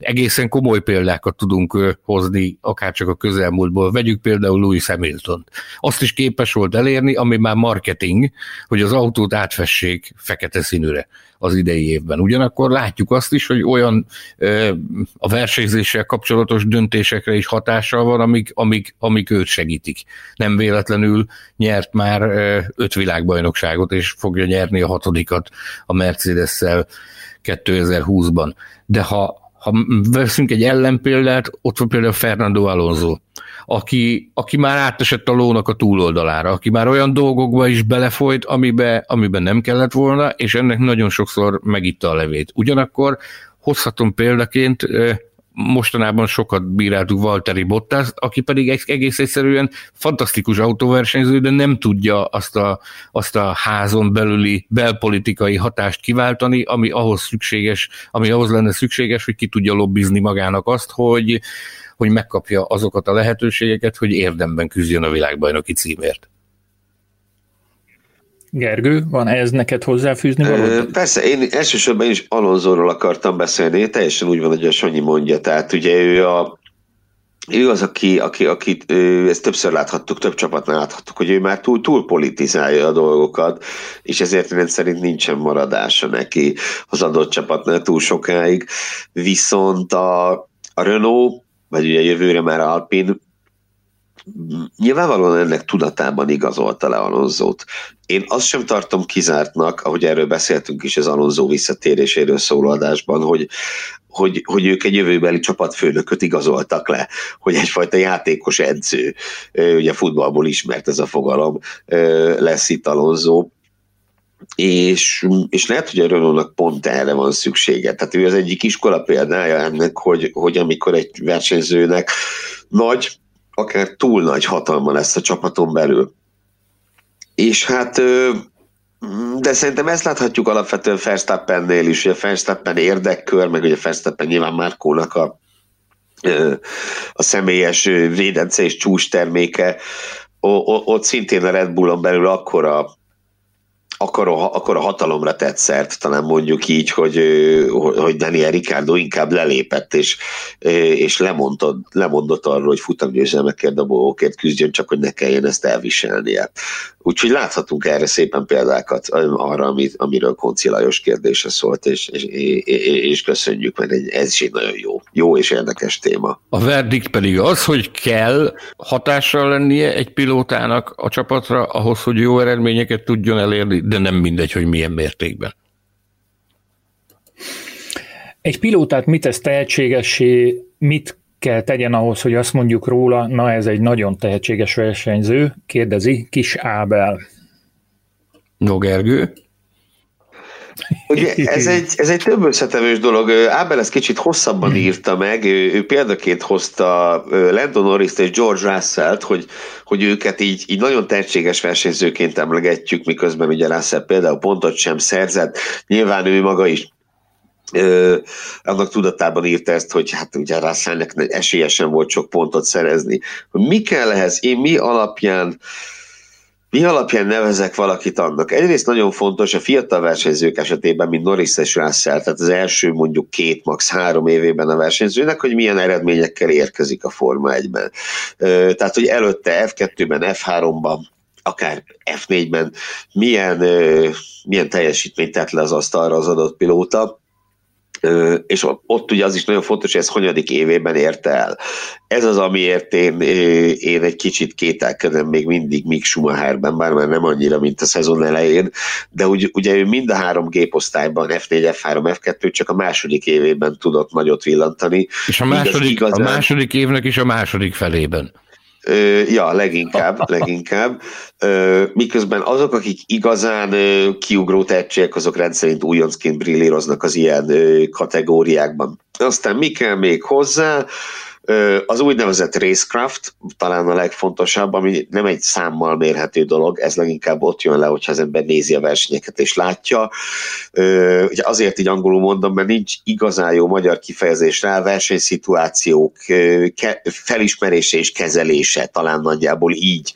Egészen komoly példákat tudunk hozni, akár csak a közelmúltból. Vegyük például Louis Hamilton. Azt is képes volt elérni, ami már marketing, hogy az autót átfessék fekete színűre az idei évben. Ugyanakkor látjuk azt is, hogy olyan a versenyzéssel kapcsolatos döntésekre is hatással van, amik, amik, amik őt segítik. Nem véletlenül nyert már öt világbajnokságot, és fogja nyerni a hatodikat a Mercedes-szel 2020-ban. De ha ha veszünk egy ellenpéldát, ott van például Fernando Alonso, aki, aki már átesett a lónak a túloldalára, aki már olyan dolgokba is belefolyt, amiben, amiben nem kellett volna, és ennek nagyon sokszor megitta a levét. Ugyanakkor hozhatom példaként mostanában sokat bíráltuk Valtteri Bottas, aki pedig egész egyszerűen fantasztikus autóversenyző, de nem tudja azt a, azt a házon belüli belpolitikai hatást kiváltani, ami ahhoz szükséges, ami ahhoz lenne szükséges, hogy ki tudja lobbizni magának azt, hogy, hogy megkapja azokat a lehetőségeket, hogy érdemben küzdjön a világbajnoki címért. Gergő, van ez neked hozzáfűzni való? Persze, én elsősorban is Alonzóról akartam beszélni, teljesen úgy van, hogy a Sanyi mondja, tehát ugye ő a ő az, aki, aki, aki ezt többször láthattuk, több csapatnál láthattuk, hogy ő már túl, túl politizálja a dolgokat, és ezért rendszerint nincsen maradása neki az adott csapatnál túl sokáig. Viszont a, a Renault, vagy ugye jövőre már Alpin nyilvánvalóan ennek tudatában igazolta le Alonzót. Én azt sem tartom kizártnak, ahogy erről beszéltünk is az Alonso visszatéréséről szóló hogy, hogy, hogy ők egy jövőbeli csapatfőnököt igazoltak le, hogy egyfajta játékos edző, ugye futballból ismert ez a fogalom, lesz itt Alonso, és, és lehet, hogy a Renault-nak pont erre van szüksége. Tehát ő az egyik iskola példája ennek, hogy, hogy amikor egy versenyzőnek nagy akár túl nagy hatalma lesz a csapaton belül. És hát de szerintem ezt láthatjuk alapvetően Verstappennél is, a Verstappen érdekkör, meg ugye Verstappen nyilván Márkónak a a személyes védence és csúcs terméke, ott szintén a Red Bullon belül akkora akkor a, hatalomra tett szert, talán mondjuk így, hogy, hogy Daniel Ricardo inkább lelépett, és, és lemondott, lemondott arról, hogy futamgyőzelmekért, dobogókért küzdjön, csak hogy ne kelljen ezt elviselnie. Úgyhogy láthatunk erre szépen példákat arra, amit, amiről Konci Lajos kérdése szólt, és, és, és köszönjük, mert ez is egy nagyon jó, jó és érdekes téma. A verdikt pedig az, hogy kell hatással lennie egy pilótának a csapatra ahhoz, hogy jó eredményeket tudjon elérni, de nem mindegy, hogy milyen mértékben. Egy pilótát mit tesz tehetségessé, mit kell tegyen ahhoz, hogy azt mondjuk róla, na ez egy nagyon tehetséges versenyző, kérdezi Kis Ábel. No Gergő? Ugye ez *laughs* egy, ez egy több összetevős dolog. Ábel ezt kicsit hosszabban írta meg, ő, ő példaként hozta Landon norris és George Russell-t, hogy, hogy őket így, így nagyon tehetséges versenyzőként emlegetjük, miközben ugye Russell például pontot sem szerzett. Nyilván ő maga is Ö, annak tudatában írta ezt, hogy hát ugye Russellnek esélye sem volt sok pontot szerezni. Mi kell ehhez? Én mi alapján mi alapján nevezek valakit annak? Egyrészt nagyon fontos a fiatal versenyzők esetében, mint Norris és Russell, tehát az első mondjuk két, max. három évében a versenyzőnek, hogy milyen eredményekkel érkezik a Forma 1-ben. Tehát, hogy előtte F2-ben, F3-ban, akár F4-ben milyen, milyen teljesítményt tett le az asztalra az adott pilóta, és ott ugye az is nagyon fontos, hogy ez hanyadik évében érte el. Ez az, amiért én, én egy kicsit kételkedem még mindig Mick Schumacherben, bár már nem annyira, mint a szezon elején, de ugye, ugye ő mind a három géposztályban, F4, F3, F2 csak a második évében tudott nagyot villantani. És a második, igazán... a második évnek is a második felében. Ja, leginkább, *laughs* leginkább. Miközben azok, akik igazán kiugró tehetségek, azok rendszerint újoncként brillíroznak az ilyen kategóriákban. Aztán mi kell még hozzá? Az úgynevezett racecraft talán a legfontosabb, ami nem egy számmal mérhető dolog, ez leginkább ott jön le, hogyha az ember nézi a versenyeket és látja. Azért így angolul mondom, mert nincs igazán jó magyar kifejezés rá, versenyszituációk felismerése és kezelése, talán nagyjából így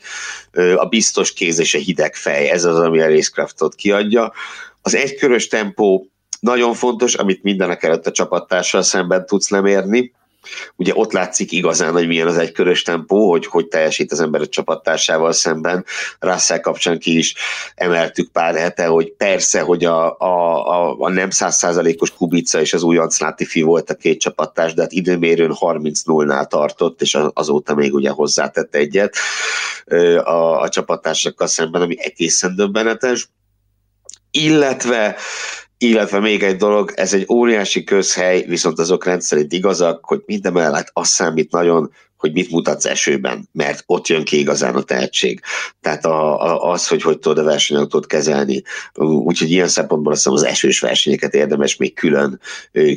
a biztos kéz és a hideg fej, ez az, ami a racecraftot kiadja. Az egykörös tempó nagyon fontos, amit mindenek előtt a csapattársal szemben tudsz lemérni, Ugye ott látszik igazán, hogy milyen az egykörös tempó, hogy hogy teljesít az ember a csapattársával szemben. Russell kapcsán ki is emeltük pár hete, hogy persze, hogy a, a, a, a nem százszázalékos Kubica és az újonc Latifi volt a két csapattárs, de hát időmérőn 30-0-nál tartott, és azóta még ugye hozzátett egyet a, a csapattársakkal szemben, ami egészen döbbenetes. Illetve illetve még egy dolog, ez egy óriási közhely, viszont azok rendszerint igazak, hogy mindemellett az számít nagyon, hogy mit mutatsz esőben, mert ott jön ki igazán a tehetség. Tehát a, a, az, hogy hogy tudod a versenyautót kezelni. Úgyhogy ilyen szempontból azt hiszem az esős versenyeket érdemes még külön,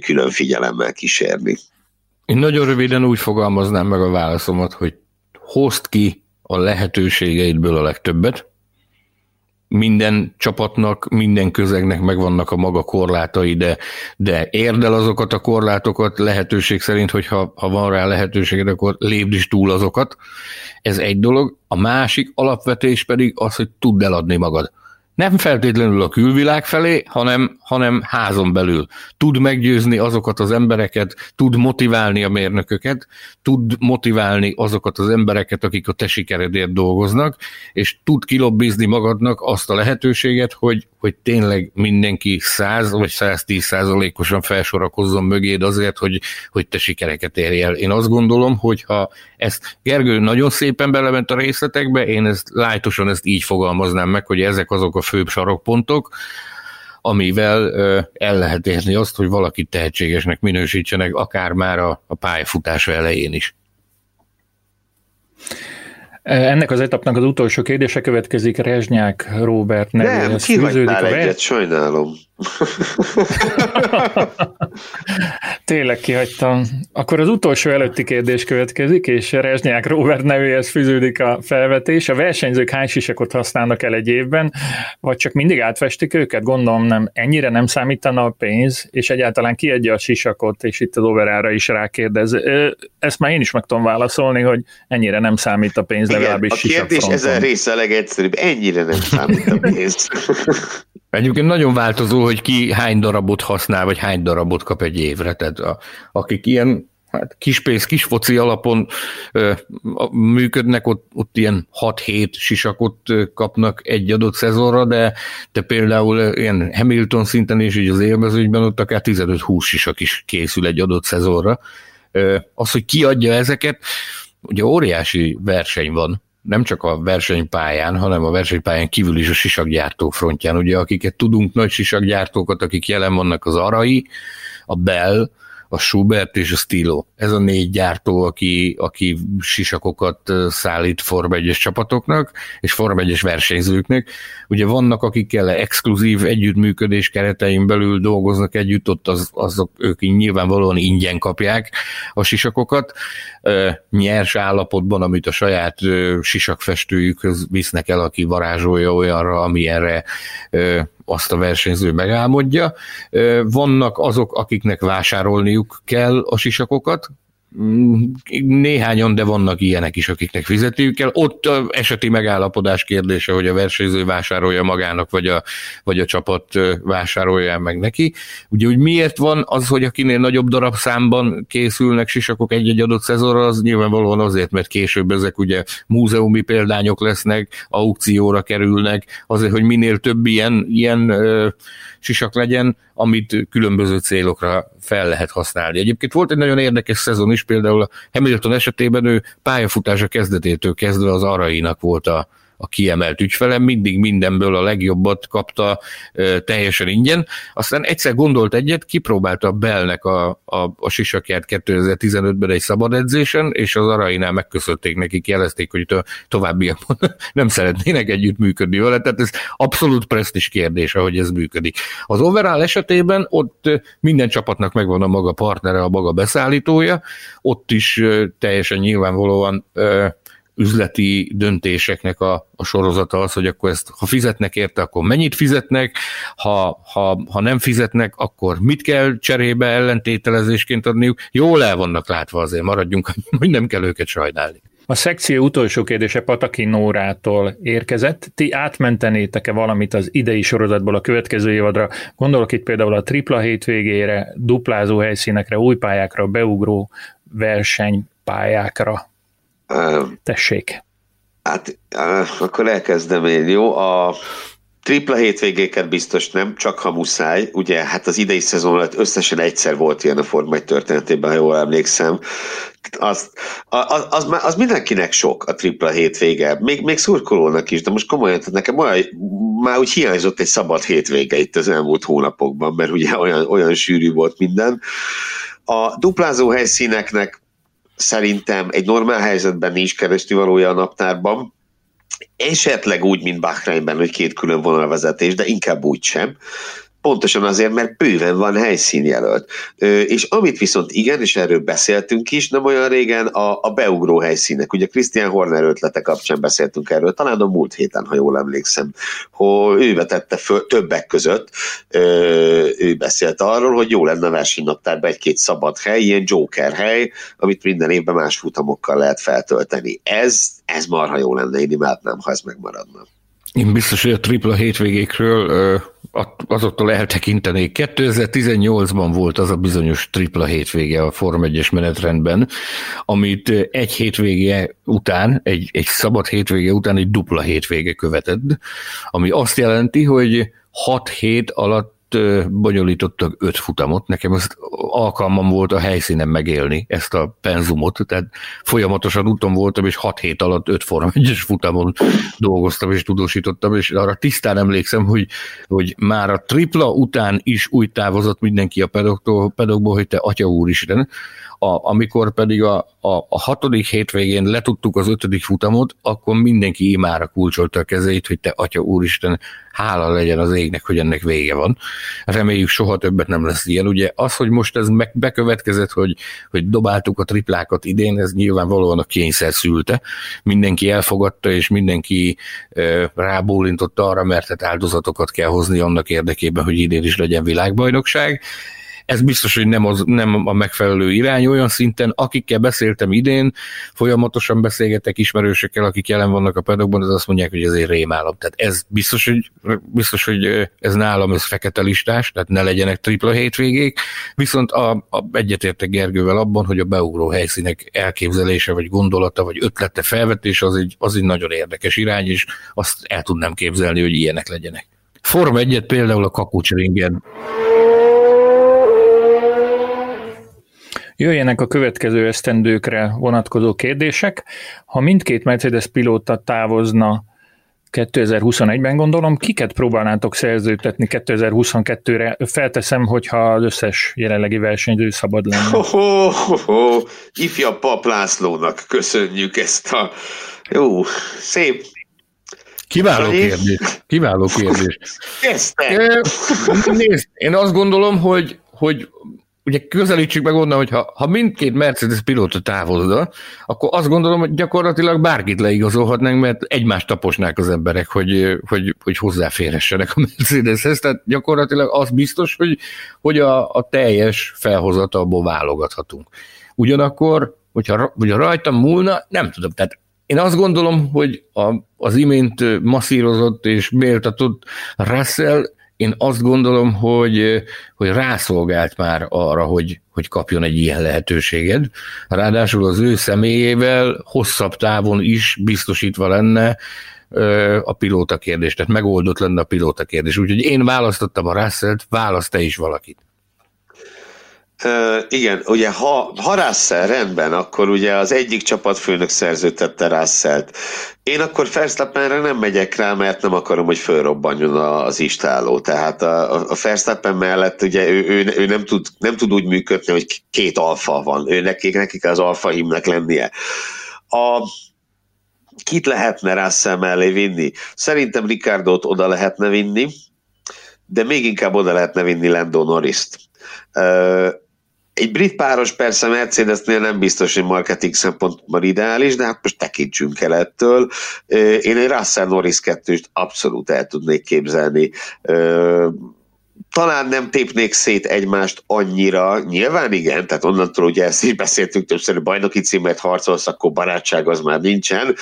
külön figyelemmel kísérni. Én nagyon röviden úgy fogalmaznám meg a válaszomat, hogy hozd ki a lehetőségeidből a legtöbbet, minden csapatnak, minden közegnek megvannak a maga korlátai, de, de érd azokat a korlátokat lehetőség szerint, hogyha ha van rá lehetőséged, akkor lépd is túl azokat. Ez egy dolog. A másik alapvetés pedig az, hogy tudd eladni magad nem feltétlenül a külvilág felé, hanem, hanem házon belül. Tud meggyőzni azokat az embereket, tud motiválni a mérnököket, tud motiválni azokat az embereket, akik a te sikeredért dolgoznak, és tud kilobbizni magadnak azt a lehetőséget, hogy, hogy tényleg mindenki 100 vagy 110 százalékosan felsorakozzon mögéd azért, hogy, hogy te sikereket érj. Én azt gondolom, hogy ha ezt Gergő nagyon szépen belement a részletekbe, én ezt lájtosan ezt így fogalmaznám meg, hogy ezek azok a főbb sarokpontok, amivel el lehet érni azt, hogy valakit tehetségesnek minősítsenek, akár már a, a pályafutása elején is. Ennek az etapnak az utolsó kérdése következik Rezsnyák Robert nevéhez. Nem, kihagytál egyet, sajnálom. Tényleg kihagytam. Akkor az utolsó előtti kérdés következik, és Rezsnyák Robert nevéhez fűződik a felvetés. A versenyzők hány sisakot használnak el egy évben, vagy csak mindig átfestik őket? Gondolom nem, ennyire nem számítana a pénz, és egyáltalán kiadja a sisakot, és itt az overára is rákérdez. Ezt már én is meg tudom válaszolni, hogy ennyire nem számít a pénz, legalábbis Igen, a kérdés ezen része a legegyszerűbb, ennyire nem számít a pénz. Egyébként nagyon változó, hogy ki hány darabot használ, vagy hány darabot kap egy évre. Tehát a, akik ilyen hát kis pénz, kis foci alapon ö, működnek, ott, ott ilyen 6-7 sisakot kapnak egy adott szezonra, de, de például ilyen Hamilton szinten és így az élmezőnyben ott akár 15-20 sisak is készül egy adott szezonra. Ö, az, hogy ki adja ezeket, ugye óriási verseny van nem csak a versenypályán, hanem a versenypályán kívül is a sisakgyártó frontján. Ugye akiket tudunk, nagy sisakgyártókat, akik jelen vannak az Arai, a Bell, a Schubert és a Stilo. Ez a négy gyártó, aki, aki sisakokat szállít Form 1 csapatoknak, és Form 1 versenyzőknek. Ugye vannak, akikkel exkluzív együttműködés keretein belül dolgoznak együtt, ott az, azok ők nyilvánvalóan ingyen kapják a sisakokat, nyers állapotban, amit a saját sisakfestőjükhöz visznek el, aki varázsolja olyanra, amilyenre azt a versenyző megálmodja. Vannak azok, akiknek vásárolniuk kell a sisakokat, néhányan, de vannak ilyenek is, akiknek fizetniük kell. Ott eseti megállapodás kérdése, hogy a versenyző vásárolja magának, vagy a, vagy a csapat vásárolja meg neki. Ugye, hogy miért van az, hogy akinél nagyobb darabszámban készülnek sisakok egy-egy adott szezonra, az nyilvánvalóan azért, mert később ezek ugye múzeumi példányok lesznek, aukcióra kerülnek, azért, hogy minél több ilyen, ilyen sisak legyen, amit különböző célokra fel lehet használni. Egyébként volt egy nagyon érdekes szezon is, például a Hamilton esetében ő pályafutása kezdetétől kezdve az arainak volt a, a kiemelt ügyfelem, mindig mindenből a legjobbat kapta teljesen ingyen. Aztán egyszer gondolt egyet, kipróbálta a Bellnek a, a, a sisakját 2015-ben egy szabad edzésen, és az Arainál megköszönték nekik, jelezték, hogy to, továbbiakban *laughs* nem szeretnének együtt működni vele, tehát ez abszolút presztis kérdés, ahogy ez működik. Az overall esetében ott minden csapatnak megvan a maga partnere, a maga beszállítója, ott is teljesen nyilvánvalóan üzleti döntéseknek a, a sorozata az, hogy akkor ezt, ha fizetnek érte, akkor mennyit fizetnek, ha, ha, ha nem fizetnek, akkor mit kell cserébe ellentételezésként adniuk. Jól el vannak látva azért, maradjunk, *laughs* hogy nem kell őket sajnálni. A szekció utolsó kérdése Pataki Nórától érkezett. Ti átmentenétek-e valamit az idei sorozatból a következő évadra? Gondolok itt például a tripla hétvégére, duplázó helyszínekre, új pályákra, beugró versenypályákra. Tessék. Hát akkor elkezdem én, jó? A tripla hétvégéket biztos nem, csak ha muszáj. Ugye, hát az idei szezon alatt összesen egyszer volt ilyen a Forma 1 történetében, ha jól emlékszem. Az, az, az, az mindenkinek sok a tripla hétvége, még, még szurkolónak is, de most komolyan, tehát nekem olyan, már úgy hiányzott egy szabad hétvége itt az elmúlt hónapokban, mert ugye olyan, olyan sűrű volt minden. A duplázó helyszíneknek szerintem egy normál helyzetben nincs keresztül valója a naptárban, esetleg úgy, mint Bahreinben, hogy két külön vonalvezetés, de inkább úgy sem. Pontosan azért, mert bőven van helyszínjelölt. És amit viszont igen, és erről beszéltünk is, nem olyan régen a, a beugró helyszínek. Ugye Christian Horner ötlete kapcsán beszéltünk erről, talán a múlt héten, ha jól emlékszem, hogy ő vetette föl többek között, ő beszélt arról, hogy jó lenne versenynaptárban egy-két szabad hely, ilyen Joker hely, amit minden évben más futamokkal lehet feltölteni. Ez, ez marha jó lenne, én imádnám, ha ez megmaradna. Én biztos, hogy a tripla hétvégékről azoktól eltekintenék. 2018-ban volt az a bizonyos tripla hétvége a Form 1-es menetrendben, amit egy hétvége után, egy, egy szabad hétvége után egy dupla hétvége követett, ami azt jelenti, hogy 6 hét alatt bonyolítottak öt futamot, nekem ezt alkalmam volt a helyszínen megélni, ezt a penzumot, tehát folyamatosan úton voltam, és hat hét alatt öt Form 1 futamon dolgoztam és tudósítottam, és arra tisztán emlékszem, hogy, hogy már a tripla után is úgy távozott mindenki a pedokból, pedokból hogy te atya úristen, A, amikor pedig a, a, a hatodik hétvégén letudtuk az ötödik futamot, akkor mindenki imára kulcsolta a kezeit, hogy te atya úristen, hála legyen az égnek, hogy ennek vége van. Reméljük soha többet nem lesz ilyen. Ugye az, hogy most ez meg bekövetkezett, hogy, hogy dobáltuk a triplákat idén, ez nyilvánvalóan a kényszer szülte. Mindenki elfogadta, és mindenki e, rábólintott arra, mert hát áldozatokat kell hozni annak érdekében, hogy idén is legyen világbajnokság ez biztos, hogy nem, az, nem a megfelelő irány olyan szinten, akikkel beszéltem idén, folyamatosan beszélgetek ismerősökkel, akik jelen vannak a pedagogban, az azt mondják, hogy ez egy rémálom. Tehát ez biztos, hogy, biztos, hogy ez nálam ez fekete listás, tehát ne legyenek tripla hétvégék, viszont a, a egyetértek Gergővel abban, hogy a beugró helyszínek elképzelése, vagy gondolata, vagy ötlete, felvetése az egy, az egy nagyon érdekes irány, és azt el tudnám képzelni, hogy ilyenek legyenek. Form egyet például a kakucsringen. Jöjjenek a következő esztendőkre vonatkozó kérdések. Ha mindkét Mercedes pilóta távozna 2021-ben gondolom, kiket próbálnátok szerződtetni 2022-re? Felteszem, hogyha az összes jelenlegi versenyző szabad lenne. Ho, ho, ho, ho. Ifja Pap Lászlónak köszönjük ezt a jó, szép Kiváló kérdés. Kiváló kérdés. Nézd, én azt gondolom, hogy, hogy ugye közelítsük meg onnan, hogy ha, ha mindkét Mercedes pilóta távozna, akkor azt gondolom, hogy gyakorlatilag bárkit leigazolhatnánk, mert egymást taposnák az emberek, hogy, hogy, hogy hozzáférhessenek a Mercedeshez. Tehát gyakorlatilag az biztos, hogy, hogy a, a teljes felhozatalból válogathatunk. Ugyanakkor, hogyha, hogyha rajtam múlna, nem tudom, tehát én azt gondolom, hogy a, az imént masszírozott és méltatott Russell én azt gondolom, hogy, hogy rászolgált már arra, hogy, hogy kapjon egy ilyen lehetőséget. Ráadásul az ő személyével hosszabb távon is biztosítva lenne a pilóta kérdés, tehát megoldott lenne a pilóta kérdés. Úgyhogy én választottam a Russell-t, választ te is valakit. Igen, ugye ha, ha Russell rendben, akkor ugye az egyik csapatfőnök szerződtette Russell-t. Én akkor Verstappenre nem megyek rá, mert nem akarom, hogy fölrobbanjon az istáló. Tehát a, a Verstappen mellett ugye ő, ő, ő nem, tud, nem tud úgy működni, hogy két alfa van. Ő nekik, nekik az alfa himnek lennie. A, kit lehetne Russell mellé vinni? Szerintem Ricardot oda lehetne vinni, de még inkább oda lehetne vinni Lando Norris-t. Uh, egy brit páros persze Mercedesnél nem biztos, hogy marketing szempontból ideális, de hát most tekintsünk el ettől. Én egy Russell Norris kettőst abszolút el tudnék képzelni talán nem tépnék szét egymást annyira, nyilván igen, tehát onnantól ugye ezt is beszéltünk többször, hogy bajnoki címet harcolsz, akkor barátság az már nincsen,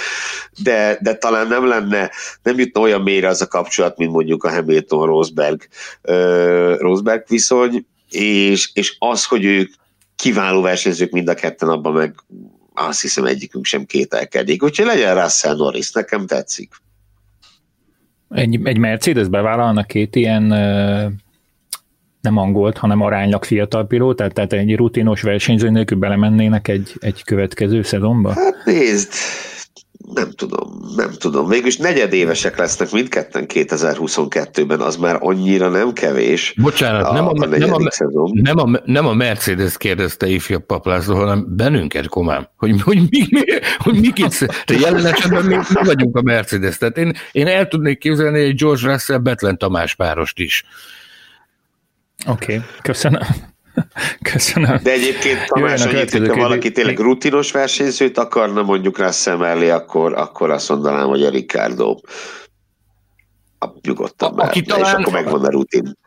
de, de talán nem lenne, nem jutna olyan mélyre az a kapcsolat, mint mondjuk a Hamilton-Rosberg Rosberg viszony, és, és az, hogy ők kiváló versenyzők mind a ketten, abban meg azt hiszem egyikünk sem kételkedik. Úgyhogy legyen Russell Norris, nekem tetszik. Egy, egy Mercedes bevállalna két ilyen nem angolt, hanem aránylag fiatal pilótát, tehát egy rutinos versenyző nélkül belemennének egy, egy következő szezonba? Hát nézd, nem tudom, nem tudom. Végülis negyedévesek lesznek mindketten 2022-ben, az már annyira nem kevés. Bocsánat, a, nem, a, a nem, a, nem, a, nem a Mercedes kérdezte ifjabb paplászló, hanem bennünket, komám, hogy, hogy, mi, mi, hogy mi te jelen esetben mi, mi, vagyunk a Mercedes. Tehát én, én el tudnék képzelni egy George Russell Betlen Tamás párost is. Oké, okay, köszönöm. *laughs* Köszönöm. De egyébként Tamás, annyit, hogyha valaki tényleg rutinos versenyzőt akarna mondjuk Russell mellé, akkor, akkor azt mondanám, hogy a Ricardo a nyugodtan a, aki talán... és akkor megvan a rutin.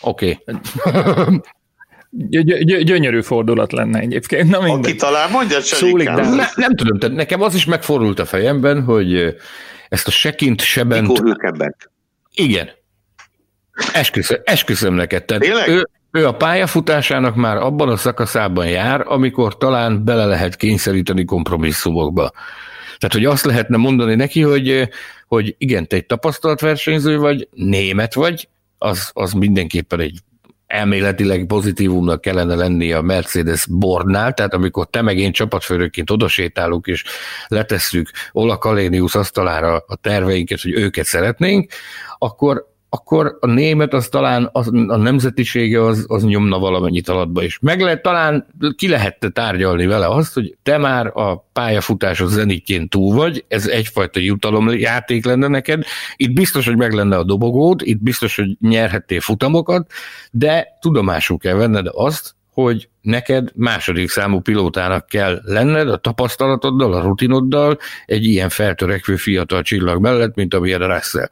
Oké. Okay. gyönyörű fordulat lenne egyébként. Na Aki talán mondja, Szólik, de ne, nem tudom, tehát nekem az is megfordult a fejemben, hogy ezt a sekint sebent... Igen. Esküszöm, esküszöm neked. Tehát ő, ő a pályafutásának már abban a szakaszában jár, amikor talán bele lehet kényszeríteni kompromisszumokba. Tehát, hogy azt lehetne mondani neki, hogy, hogy igen, te egy tapasztalt versenyző vagy, német vagy, az, az mindenképpen egy elméletileg pozitívumnak kellene lenni a Mercedes bordnál, tehát amikor te meg én csapatfőrökként odasétálunk és letesszük Ola Kalénius asztalára a terveinket, hogy őket szeretnénk, akkor akkor a német az talán az, a nemzetisége az, az nyomna valamennyit alatba is. Meg lehet talán, ki lehette tárgyalni vele azt, hogy te már a pályafutások zenitjén túl vagy, ez egyfajta jutalomjáték lenne neked, itt biztos, hogy meg lenne a dobogód, itt biztos, hogy nyerhettél futamokat, de tudomásul kell venned azt, hogy neked második számú pilótának kell lenned a tapasztalatoddal, a rutinoddal egy ilyen feltörekvő fiatal csillag mellett, mint amilyen a Russell.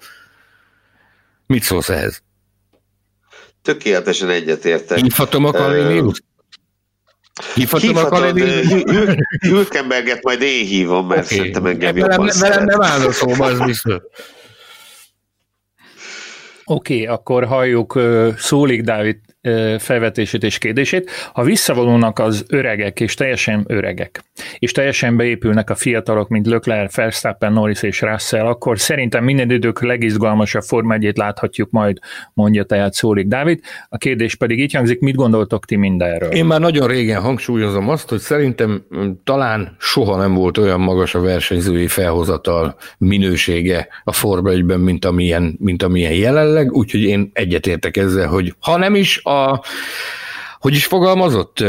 Mit szólsz ehhez? Tökéletesen egyetértek. Hívhatom a Kalénius? Hívhatom a Kalénius? Hülkenberget majd én hívom, mert okay. szerintem engem jobban velem, velem nem áll a szóba, az biztos. Oké, okay, akkor halljuk Szólik Dávid felvetését és kérdését. Ha visszavonulnak az öregek, és teljesen öregek, és teljesen beépülnek a fiatalok, mint Leclerc, Verstappen, Norris és Russell, akkor szerintem minden idők legizgalmasabb Forma láthatjuk majd, mondja tehát Szólik Dávid. A kérdés pedig így hangzik, mit gondoltok ti mindenről? Én már nagyon régen hangsúlyozom azt, hogy szerintem talán soha nem volt olyan magas a versenyzői felhozatal minősége a Forma 1-ben, mint amilyen, mint amilyen jelenleg, úgyhogy én egyetértek ezzel, hogy ha nem is a, hogy is fogalmazott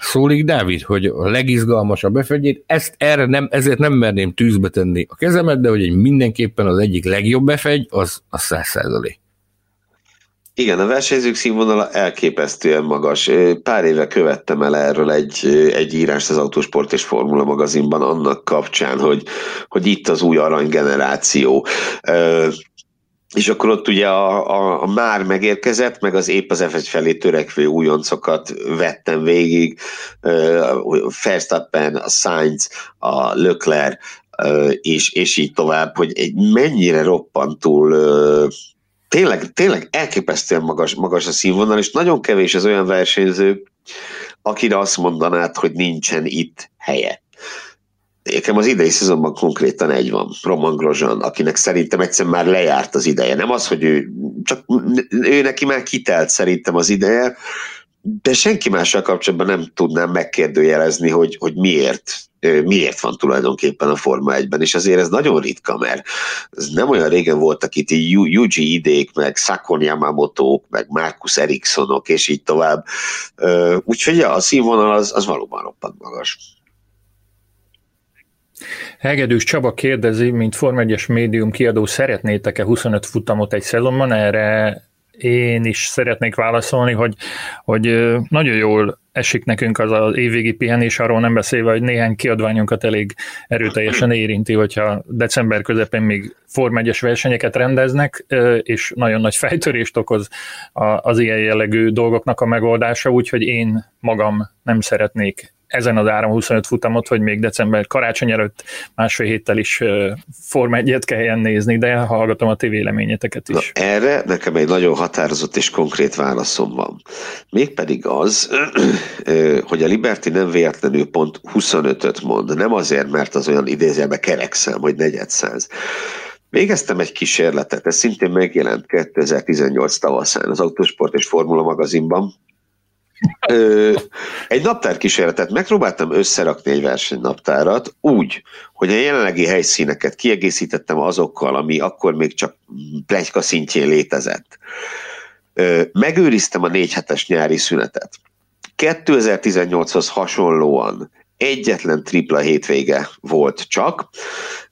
Szólik Dávid, hogy a legizgalmasabb befegyét, ezt erre nem, ezért nem merném tűzbe tenni a kezemet, de hogy egy mindenképpen az egyik legjobb befegy, az a száz százalék. Igen, a versenyzők színvonala elképesztően magas. Pár éve követtem el erről egy, egy írást az Autosport és Formula magazinban annak kapcsán, hogy, hogy itt az új aranygeneráció és akkor ott ugye a, a, a már megérkezett, meg az épp az F1 felé törekvő újoncokat vettem végig, Verstappen, a Sainz, a uh, és, és így tovább, hogy egy mennyire roppantul tényleg, tényleg elképesztően magas, magas a színvonal, és nagyon kevés az olyan versenyző, akire azt mondanád, hogy nincsen itt helye. Nekem az idei szezonban konkrétan egy van, Roman Grosjean, akinek szerintem egyszer már lejárt az ideje. Nem az, hogy ő, csak ő neki már kitelt szerintem az ideje, de senki mással kapcsolatban nem tudnám megkérdőjelezni, hogy, hogy miért miért van tulajdonképpen a Forma 1-ben, és azért ez nagyon ritka, mert ez nem olyan régen voltak itt Yuji idék, meg Sakon Yamamoto, meg Marcus Ericssonok, és így tovább. Úgyhogy a színvonal az, az valóban roppant magas. Hegedűs Csaba kérdezi, mint Form 1 médium kiadó, szeretnétek-e 25 futamot egy szezonban? Erre én is szeretnék válaszolni, hogy, hogy nagyon jól esik nekünk az az évvégi pihenés, arról nem beszélve, hogy néhány kiadványunkat elég erőteljesen érinti, hogyha december közepén még Form 1 versenyeket rendeznek, és nagyon nagy fejtörést okoz az ilyen jellegű dolgoknak a megoldása, úgyhogy én magam nem szeretnék ezen az áram 25 futamot, hogy még december karácsony előtt másfél héttel is Form 1 kelljen nézni, de hallgatom a ti véleményeteket is. Na, erre nekem egy nagyon határozott és konkrét válaszom van. Mégpedig az, hogy a Liberty nem véletlenül pont 25-öt mond, nem azért, mert az olyan idézőjelben kerekszám, hogy negyedszáz, Végeztem egy kísérletet, ez szintén megjelent 2018 tavaszán az Autosport és Formula magazinban, Egy naptárkísérletet megpróbáltam összerakni egy versenynaptárat úgy, hogy a jelenlegi helyszíneket kiegészítettem azokkal, ami akkor még csak plegyka szintjén létezett. Megőriztem a négy hetes nyári szünetet. 2018-hoz hasonlóan egyetlen tripla hétvége volt csak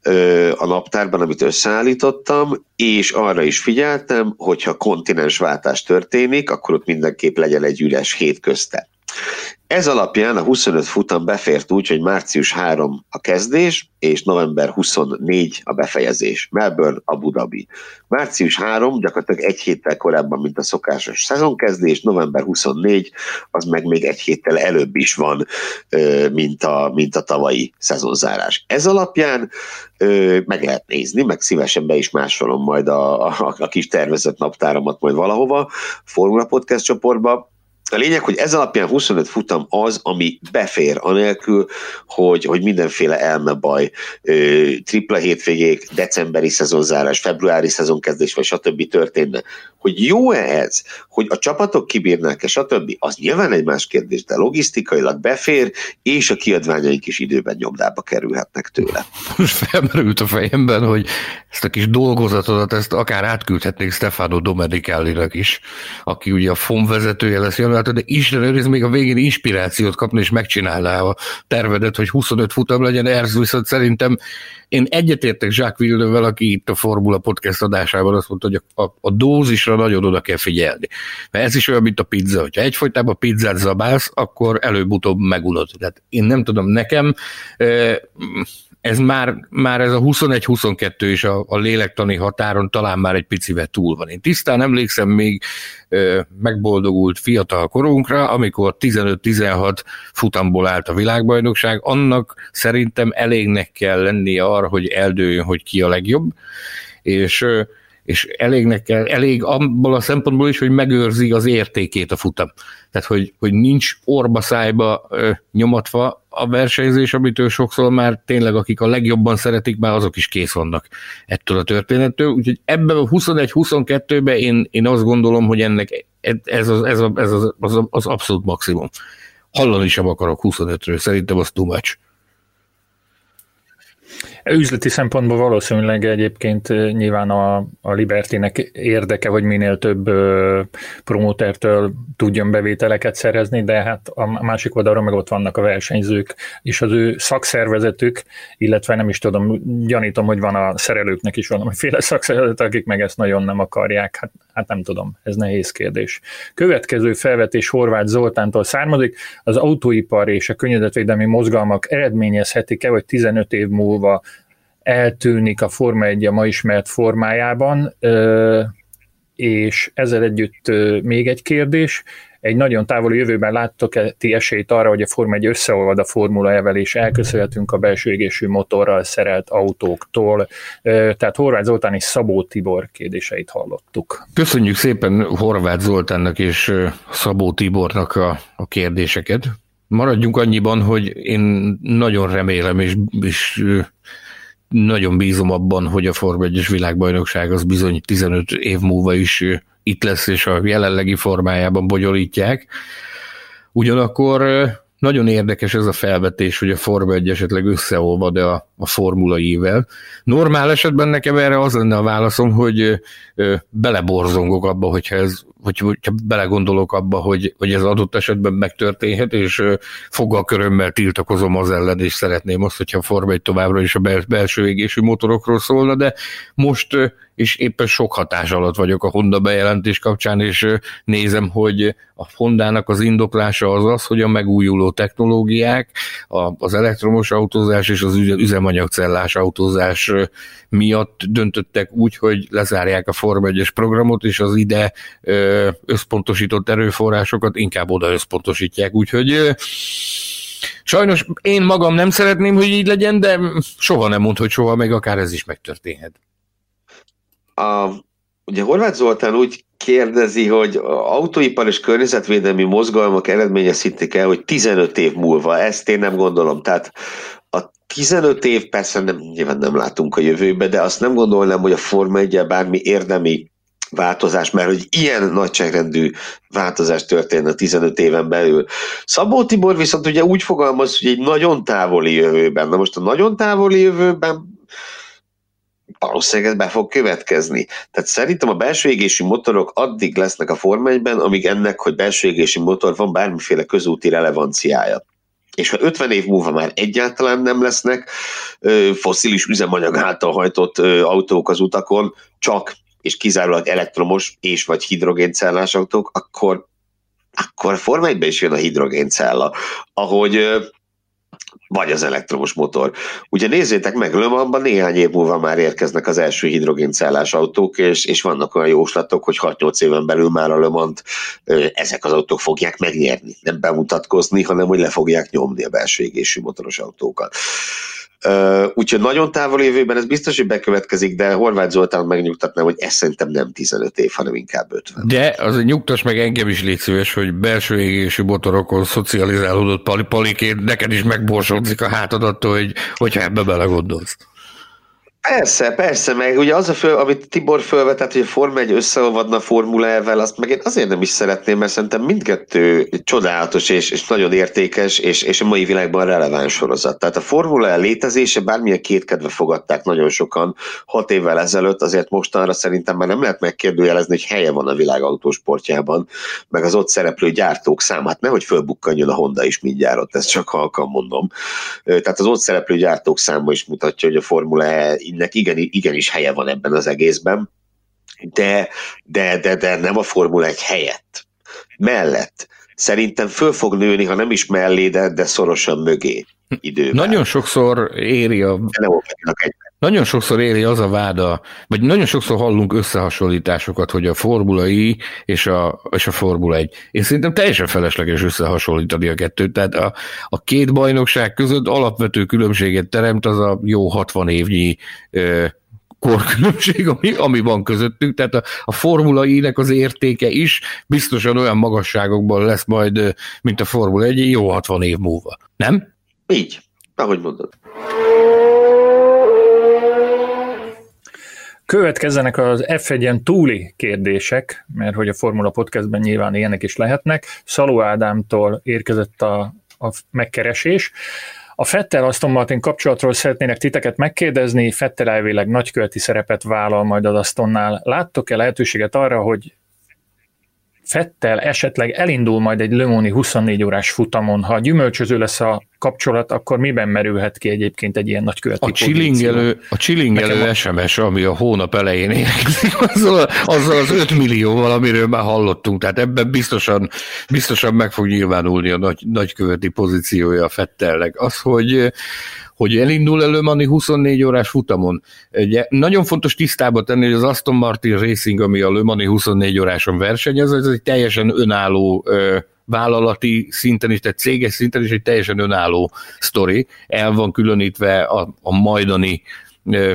ö, a naptárban, amit összeállítottam, és arra is figyeltem, hogyha kontinensváltás történik, akkor ott mindenképp legyen egy üres hét közte. Ez alapján a 25 futam befért úgy, hogy március 3 a kezdés, és november 24 a befejezés. Melbourne, Abu Dhabi. Március 3 gyakorlatilag egy héttel korábban, mint a szokásos szezonkezdés, november 24 az meg még egy héttel előbb is van, mint a, mint a tavalyi szezonzárás. Ez alapján meg lehet nézni, meg szívesen be is másolom majd a, a, a kis tervezett naptáramat majd valahova, Formula Podcast csoportba, A lényeg, hogy ez alapján 25 futam az, ami befér, anélkül, hogy, hogy mindenféle elmebaj, tripla hétvégék, decemberi szezonzárás, februári szezonkezdés, vagy stb. történne. Hogy jó-e ez, hogy a csapatok kibírnák-e, stb. az nyilván egy más kérdés, de logisztikailag befér, és a kiadványaik is időben nyomdába kerülhetnek tőle. Most felmerült a fejemben, hogy ezt a kis dolgozatodat, ezt akár átküldhetnék Stefano Domenicelli-nek is, aki ugye a FOM vezetője lesz januártól, de Isten őriz még a végén inspirációt kapni, és megcsinálná a tervedet, hogy 25 futam legyen, ez viszont szerintem én egyetértek Jacques Villeneuve-vel, aki itt a Formula Podcast adásában azt mondta, hogy a, a, a dózisra nagyon oda kell figyelni. Mert ez is olyan, mint a pizza. Hogyha egyfolytában pizzát zabálsz, akkor előbb-utóbb megunod. Tehát én nem tudom, nekem ez már, már ez a 21-22 is a, a lélektani határon talán már egy picivel túl van. Én tisztán emlékszem még ö, megboldogult fiatal korunkra, amikor 15-16 futamból állt a világbajnokság, annak szerintem elégnek kell lennie arra, hogy eldőjön, hogy ki a legjobb, és ö, és elégnek kell, elég abból a szempontból is, hogy megőrzi az értékét a futam. Tehát, hogy, hogy nincs orba szájba ö, nyomatva a versenyzés, amitől sokszor már tényleg akik a legjobban szeretik, már azok is kész vannak ettől a történettől. Úgyhogy ebben a 21-22-ben én, én azt gondolom, hogy ennek ez az, ez, az, ez az, az, az abszolút maximum. Hallani sem akarok 25-ről, szerintem az too much. Üzleti szempontból valószínűleg egyébként nyilván a, a Libertynek érdeke, hogy minél több promótertől tudjon bevételeket szerezni, de hát a másik oldalról meg ott vannak a versenyzők, és az ő szakszervezetük, illetve nem is tudom, gyanítom, hogy van a szerelőknek is valamiféle *laughs* szakszervezet, akik meg ezt nagyon nem akarják. Hát, hát nem tudom, ez nehéz kérdés. Következő felvetés Horváth Zoltántól származik, az autóipar és a környezetvédelmi mozgalmak eredményezhetik-e, hogy 15 év múlva eltűnik a Forma 1 a ma ismert formájában, és ezzel együtt még egy kérdés, egy nagyon távoli jövőben láttok-e ti esélyt arra, hogy a Forma 1 összeolvad a Formula Evel, és elköszönhetünk a belső égésű motorral szerelt autóktól. Tehát Horváth Zoltán és Szabó Tibor kérdéseit hallottuk. Köszönjük szépen Horváth Zoltánnak és Szabó Tibornak a, a kérdéseket. Maradjunk annyiban, hogy én nagyon remélem, és, és nagyon bízom abban, hogy a Forma 1 világbajnokság az bizony 15 év múlva is itt lesz, és a jelenlegi formájában bonyolítják. Ugyanakkor nagyon érdekes ez a felvetés, hogy a Forma 1 esetleg összeolvad a, a Formula ível. Normál esetben nekem erre az lenne a válaszom, hogy beleborzongok abba, hogyha ez hogy, hogyha belegondolok abba, hogy, hogy ez adott esetben megtörténhet, és foggal körömmel tiltakozom az ellen, és szeretném azt, hogyha a Forma 1 továbbra is a belső égésű motorokról szólna, de most és éppen sok hatás alatt vagyok a Honda bejelentés kapcsán, és nézem, hogy a Hondának az indoklása az az, hogy a megújuló technológiák, az elektromos autózás és az üzemanyagcellás autózás miatt döntöttek úgy, hogy lezárják a Forma 1 programot, és az ide összpontosított erőforrásokat inkább oda összpontosítják, úgyhogy sajnos én magam nem szeretném, hogy így legyen, de soha nem mond, hogy soha, meg akár ez is megtörténhet. A, ugye Horváth Zoltán úgy kérdezi, hogy autóipar és környezetvédelmi mozgalmak eredményezhetik el, hogy 15 év múlva, ezt én nem gondolom. Tehát 15 év persze nem, nyilván nem látunk a jövőbe, de azt nem gondolnám, hogy a Forma 1 bármi érdemi változás, mert hogy ilyen nagyságrendű változás történne 15 éven belül. Szabó Tibor viszont ugye úgy fogalmaz, hogy egy nagyon távoli jövőben. Na most a nagyon távoli jövőben valószínűleg ez be fog következni. Tehát szerintem a belső égési motorok addig lesznek a Forma 1 amíg ennek, hogy belső égési motor van bármiféle közúti relevanciája. És ha 50 év múlva már egyáltalán nem lesznek foszilis üzemanyag által hajtott autók az utakon, csak és kizárólag elektromos és vagy hidrogéncellás autók, akkor akkor Forma is jön a hidrogéncella, ahogy vagy az elektromos motor. Ugye nézzétek meg, Le néhány év múlva már érkeznek az első hidrogéncellás autók, és, és vannak olyan jóslatok, hogy 6-8 éven belül már a Le Mans ezek az autók fogják megnyerni. Nem bemutatkozni, hanem hogy le fogják nyomni a belső égésű motoros autókat. Úgyhogy nagyon távol jövőben ez biztos, hogy bekövetkezik, de Horváth Zoltán megnyugtatnám, hogy ez szerintem nem 15 év, hanem inkább 50. De az nyugtass meg engem is légy szíves, hogy belső égésű motorokon szocializálódott pali paliként, neked is megborsodzik a hátadattól, hogy, hogyha ebbe belegondolsz. Persze, persze, meg ugye az a föl, amit Tibor fölvetett, hogy a Forma 1 összeolvadna E-vel, azt meg én azért nem is szeretném, mert szerintem mindkettő csodálatos és, és nagyon értékes, és, és a mai világban releváns sorozat. Tehát a Formula E létezése bármilyen kétkedve fogadták nagyon sokan hat évvel ezelőtt, azért mostanra szerintem már nem lehet megkérdőjelezni, hogy helye van a világ autósportjában, meg az ott szereplő gyártók számát, nehogy fölbukkanjon a Honda is mindjárt, ott ezt csak halkan mondom. Tehát az ott szereplő gyártók száma is mutatja, hogy a Formula E nek igen, igenis helye van ebben az egészben, de, de, de, de nem a Formula egy helyett. Mellett. Szerintem föl fog nőni, ha nem is mellé, de, de szorosan mögé időben. Nagyon sokszor éri a... Nagyon sokszor éri az a váda, vagy nagyon sokszor hallunk összehasonlításokat, hogy a Formula I és a, és a Formula 1. Én szerintem teljesen felesleges összehasonlítani a kettőt, tehát a, a két bajnokság között alapvető különbséget teremt az a jó 60 évnyi ö, korkülönbség, ami, ami van közöttünk, tehát a, a Formula I-nek az értéke is biztosan olyan magasságokban lesz majd, mint a Formula 1 jó 60 év múlva. Nem? Így, ahogy mondod. Következzenek az F1-en túli kérdések, mert hogy a Formula Podcastben nyilván ilyenek is lehetnek. Szaló Ádámtól érkezett a, a megkeresés. A Fettel Aston Martin kapcsolatról szeretnének titeket megkérdezni, Fettel elvileg nagykölti szerepet vállal majd az Astonnál. Láttok-e lehetőséget arra, hogy Fettel esetleg elindul majd egy Lömoni 24 órás futamon, ha gyümölcsöző lesz a kapcsolat, akkor miben merülhet ki egyébként egy ilyen nagy a csilingelő, a csilingelő SMS, ami a hónap elején érkezik, *laughs* azzal, azzal az 5 millióval, amiről már hallottunk, tehát ebben biztosan, biztosan meg fog nyilvánulni a nagy, nagyköveti pozíciója a Fettelnek. Az, hogy hogy elindul elő Mani 24 órás futamon. Ugye, nagyon fontos tisztába tenni, hogy az Aston Martin Racing, ami a Le Mani 24 óráson versenyez, ez egy teljesen önálló ö, vállalati szinten is, tehát céges szinten is egy teljesen önálló sztori. El van különítve a, a majdani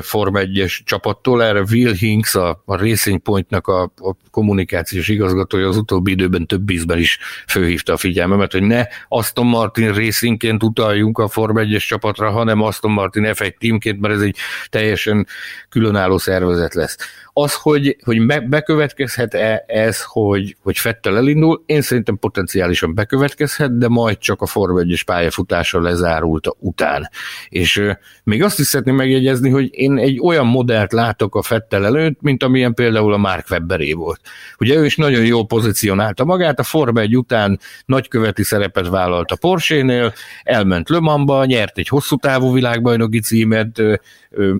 Form 1-es csapattól. Erre Will Hinks, a, Racing Pointnak a, a kommunikációs igazgatója az utóbbi időben több ízben is főhívta a figyelmemet, hogy ne Aston Martin Racingként utaljunk a Form 1-es csapatra, hanem Aston Martin F1 teamként, mert ez egy teljesen különálló szervezet lesz. Az, hogy, hogy bekövetkezhet-e ez, hogy, hogy Fettel elindul, én szerintem potenciálisan bekövetkezhet, de majd csak a Form 1-es pályafutása lezárulta után. És euh, még azt is szeretném megjegyezni, hogy én egy olyan modellt látok a Fettel előtt, mint amilyen például a Mark Webberé volt. Ugye ő is nagyon jól pozícionálta magát, a Forma 1 után nagyköveti szerepet vállalt a Porsche-nél, elment Le Mansba, nyert egy hosszú távú világbajnoki címet,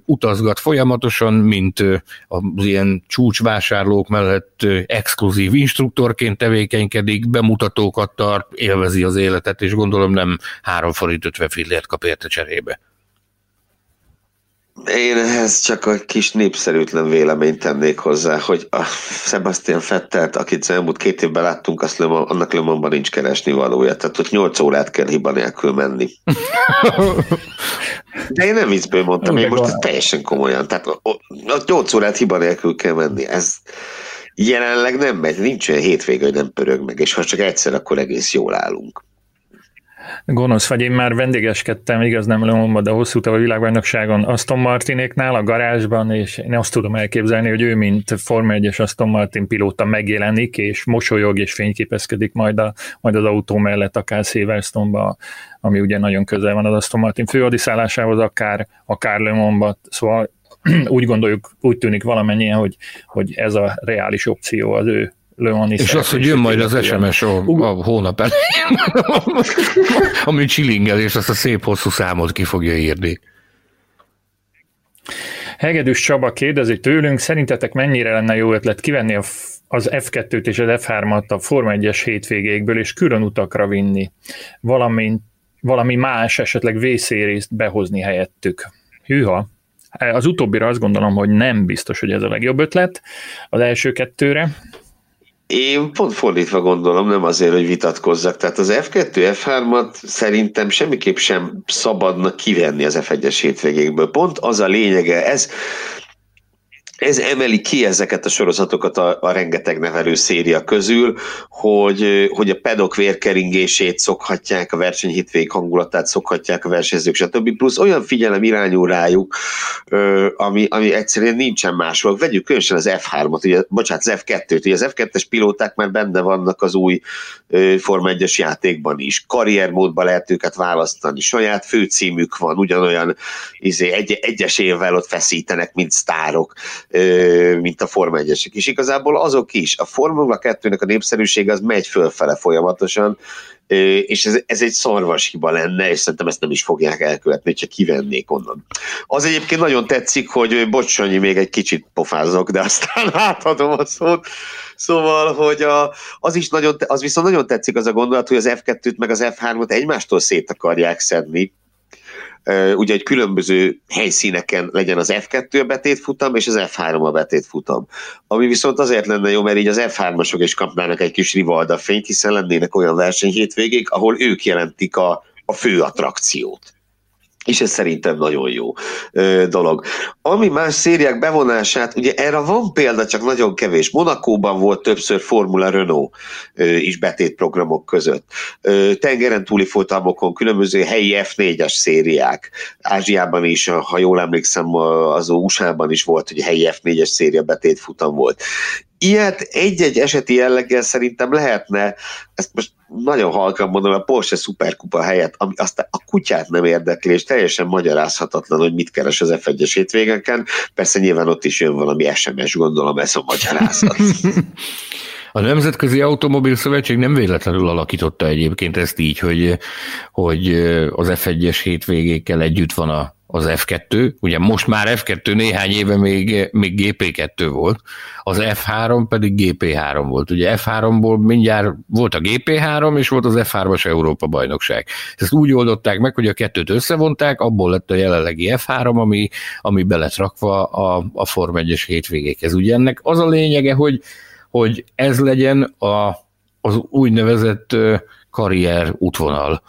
utazgat folyamatosan, mint az ilyen csúcsvásárlók mellett exkluzív instruktorként tevékenykedik, bemutatókat tart, élvezi az életet, és gondolom nem 3 forint 50 fillért kap érte cserébe. Én ehhez csak a kis népszerűtlen véleményt tennék hozzá, hogy a Sebastian Fettelt, akit az elmúlt két évben láttunk, azt Le Mans, annak Le Mansban nincs keresni valója. Tehát ott 8 órát kell hiba nélkül menni. *laughs* De én nem viccből mondtam, én most teljesen komolyan. Tehát ott 8 órát hiba nélkül kell menni. Ez jelenleg nem megy, nincs olyan hétvége, hogy nem pörög meg, és ha csak egyszer, akkor egész jól állunk. Gonosz vagy, én már vendégeskedtem, igaz nem Lemonba, de hosszú távú világbajnokságon Aston Martinéknál, a garázsban, és én azt tudom elképzelni, hogy ő, mint Forma 1-es Aston Martin pilóta megjelenik, és mosolyog és fényképezkedik majd, a, majd az autó mellett, akár Silverstone-ba, ami ugye nagyon közel van az Aston Martin főadiszállásához, akár, akár Le Mans-ba, szóval *clears throat* úgy gondoljuk, úgy tűnik valamennyien, hogy, hogy ez a reális opció az ő Leoni És az, hogy jön majd az SMS a, a hónap elején, *laughs* ami csilingel, és azt a szép hosszú számot ki fogja írni. Hegedűs Csaba kérdezi tőlünk, szerintetek mennyire lenne jó ötlet kivenni az F2-t és az F3-at a Forma 1-es hétvégékből, és külön utakra vinni, valamint valami más, esetleg vészérészt behozni helyettük. Hűha! Az utóbbira azt gondolom, hogy nem biztos, hogy ez a legjobb ötlet. Az első kettőre, Én pont fordítva gondolom, nem azért, hogy vitatkozzak. Tehát az F2, F3-at szerintem semmiképp sem szabadna kivenni az F1-es hétvégékből. Pont az a lényege, ez ez emeli ki ezeket a sorozatokat a, a rengeteg nevelő széria közül, hogy, hogy a pedok vérkeringését szokhatják, a versenyhitvég hangulatát szokhatják a versenyzők, stb. Plusz olyan figyelem irányul rájuk, ami, ami egyszerűen nincsen máshol. Vegyük különösen az F3-ot, ugye, bocsánat, az F2-t, ugye az F2-es pilóták már benne vannak az új Forma 1-es játékban is. Karriermódban lehet őket választani, saját főcímük van, ugyanolyan izé, egy, egyes évvel ott feszítenek, mint sztárok mint a Forma 1 És igazából azok is. A Formula 2-nek a népszerűsége az megy fölfele folyamatosan, és ez, ez egy szarvas hiba lenne, és szerintem ezt nem is fogják elkövetni, hogyha kivennék onnan. Az egyébként nagyon tetszik, hogy bocsányi, még egy kicsit pofázok, de aztán *laughs* átadom a szót. Szóval, hogy a, az is nagyon, az viszont nagyon tetszik az a gondolat, hogy az F2-t meg az F3-ot egymástól szét akarják szedni, ugye egy különböző helyszíneken legyen az F2 a betétfutam, és az F3 a betétfutam. Ami viszont azért lenne jó, mert így az F3-asok is kapnának egy kis rivalda fényt, hiszen lennének olyan versenyhétvégék, ahol ők jelentik a, a fő attrakciót és ez szerintem nagyon jó ö, dolog. Ami más szériák bevonását, ugye erre van példa, csak nagyon kevés. Monakóban volt többször Formula Renault ö, is betétprogramok között. Ö, tengeren túli futamokon különböző helyi F4-es szériák. Ázsiában is, ha jól emlékszem, az USA-ban is volt, hogy helyi F4-es széria betétfutam volt ilyet egy-egy eseti jelleggel szerintem lehetne, ezt most nagyon halkan mondom, a Porsche szuperkupa helyett, ami aztán a kutyát nem érdekli, és teljesen magyarázhatatlan, hogy mit keres az F1-es hétvégeken. Persze nyilván ott is jön valami SMS, gondolom ez a magyarázat. *laughs* A Nemzetközi Automobil Szövetség nem véletlenül alakította egyébként ezt így, hogy, hogy az F1-es hétvégékkel együtt van a, az F2, ugye most már F2 néhány éve még, még GP2 volt, az F3 pedig GP3 volt. Ugye F3-ból mindjárt volt a GP3, és volt az F3-as Európa bajnokság. Ezt úgy oldották meg, hogy a kettőt összevonták, abból lett a jelenlegi F3, ami, ami beletrakva a, a Form 1-es hétvégékhez. Ugye ennek az a lényege, hogy, hogy ez legyen a, az úgynevezett karrier útvonal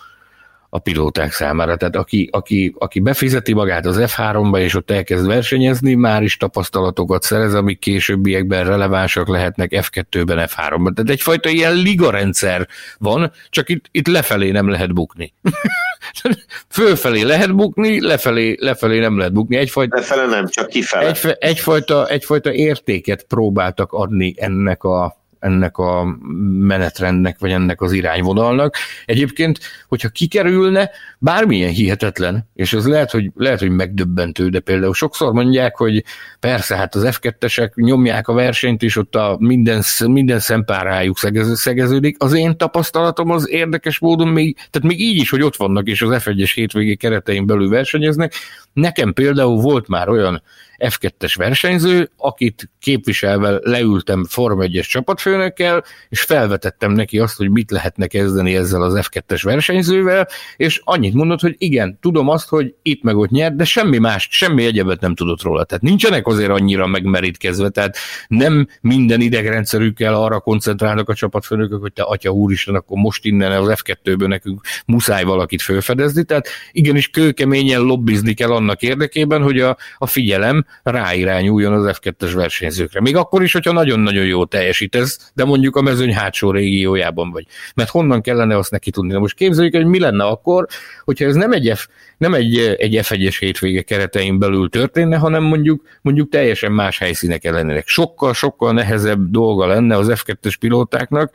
a pilóták számára. Tehát aki, aki, aki befizeti magát az F3-ba, és ott elkezd versenyezni, már is tapasztalatokat szerez, amik későbbiekben relevánsak lehetnek F2-ben, F3-ban. Tehát egyfajta ilyen ligarendszer van, csak itt, itt lefelé nem lehet bukni. *laughs* Fölfelé lehet bukni, lefelé, lefelé nem lehet bukni. Egyfajta, Lefele nem, csak kifele. Egy, egyfajta, egyfajta értéket próbáltak adni ennek a, ennek a menetrendnek, vagy ennek az irányvonalnak. Egyébként, hogyha kikerülne, bármilyen hihetetlen, és ez lehet, hogy, lehet, hogy megdöbbentő, de például sokszor mondják, hogy persze, hát az F2-esek nyomják a versenyt, és ott a minden, minden szempárájuk szegeződik. Az én tapasztalatom az érdekes módon még, tehát még így is, hogy ott vannak, és az F1-es hétvégi keretein belül versenyeznek. Nekem például volt már olyan F2-es versenyző, akit képviselve leültem Form 1-es csapatfőnökkel, és felvetettem neki azt, hogy mit lehetne kezdeni ezzel az F2-es versenyzővel, és annyit mondott, hogy igen, tudom azt, hogy itt meg ott nyert, de semmi más, semmi egyebet nem tudott róla. Tehát nincsenek azért annyira megmerítkezve, tehát nem minden idegrendszerükkel arra koncentrálnak a csapatfőnökök, hogy te atya úristen, akkor most innen az F2-ből nekünk muszáj valakit felfedezni, tehát igenis kőkeményen lobbizni kell annak érdekében, hogy a, a figyelem ráirányuljon az F2-es versenyzőkre. Még akkor is, hogyha nagyon-nagyon jó teljesítesz, de mondjuk a mezőny hátsó régiójában vagy. Mert honnan kellene azt neki tudni? Na most képzeljük, hogy mi lenne akkor, hogyha ez nem egy, F, nem egy, egy F1-es hétvége keretein belül történne, hanem mondjuk, mondjuk teljesen más helyszínek lennének. Sokkal-sokkal nehezebb dolga lenne az F2-es pilótáknak,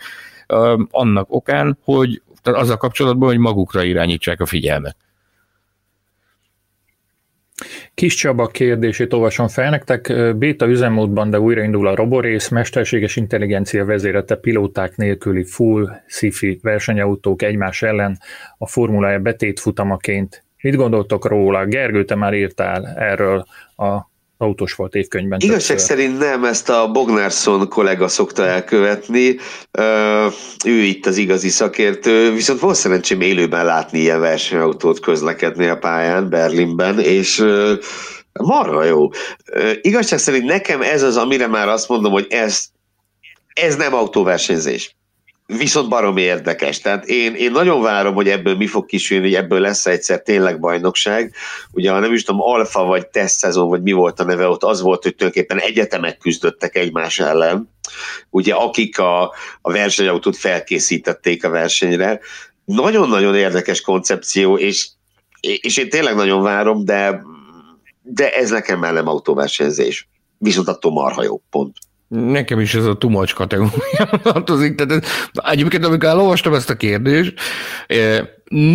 annak okán, hogy az a kapcsolatban, hogy magukra irányítsák a figyelmet. Kis Csaba kérdését olvasom fel nektek. Béta üzemmódban, de újraindul a roborész, mesterséges intelligencia vezérete pilóták nélküli full sci versenyautók egymás ellen a formulája betét futamaként. Mit gondoltok róla? Gergő, te már írtál erről a autós volt évkönyvben. Igazság többször. szerint nem, ezt a Bognárszon kollega szokta elkövetni. Ő itt az igazi szakértő, viszont volt szerencsém élőben látni ilyen versenyautót közlekedni a pályán Berlinben, és marha jó. Igazság szerint nekem ez az, amire már azt mondom, hogy ezt ez nem autóversenyzés. Viszont baromi érdekes. Tehát én, én nagyon várom, hogy ebből mi fog kisülni, hogy ebből lesz egyszer tényleg bajnokság. Ugye, ha nem is tudom, alfa vagy teszt szezon, vagy mi volt a neve ott, az volt, hogy tulajdonképpen egyetemek küzdöttek egymás ellen. Ugye, akik a, a versenyautót felkészítették a versenyre. Nagyon-nagyon érdekes koncepció, és, és én tényleg nagyon várom, de, de ez nekem már nem autóversenyzés. Viszont attól marha jó, pont. Nekem is ez a tumacs kategória *laughs* tartozik. Tehát egyébként, amikor elolvastam ezt a kérdést, eh,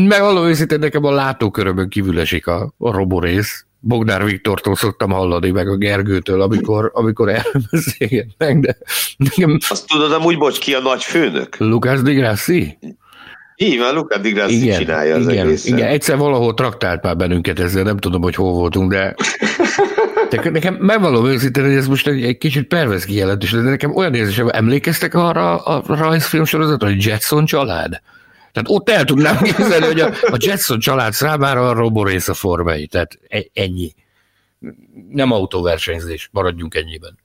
megvallom őszintén, nekem a látókörömön kívül esik a, a roborész. Bognár Viktortól szoktam hallani, meg a Gergőtől, amikor, amikor elbeszélgetnek, de nekem... Azt tudod amúgy, bocs, ki a nagy főnök? Lukács Grassi? Így van, Luca Di Grassi igen, csinálja az igen, egészen. Igen, egyszer valahol traktált már bennünket ezzel, nem tudom, hogy hol voltunk, de *laughs* de nekem megvalom őszintén, hogy ez most egy, egy kicsit pervez kijelentés, de nekem olyan érzésem, emlékeztek arra a rajzfilm sorozatra, hogy Jetson család? Tehát ott el tudnám képzelni, hogy a, a Jetson család számára a roborész a formai, tehát e, ennyi. Nem autóversenyzés, maradjunk ennyiben.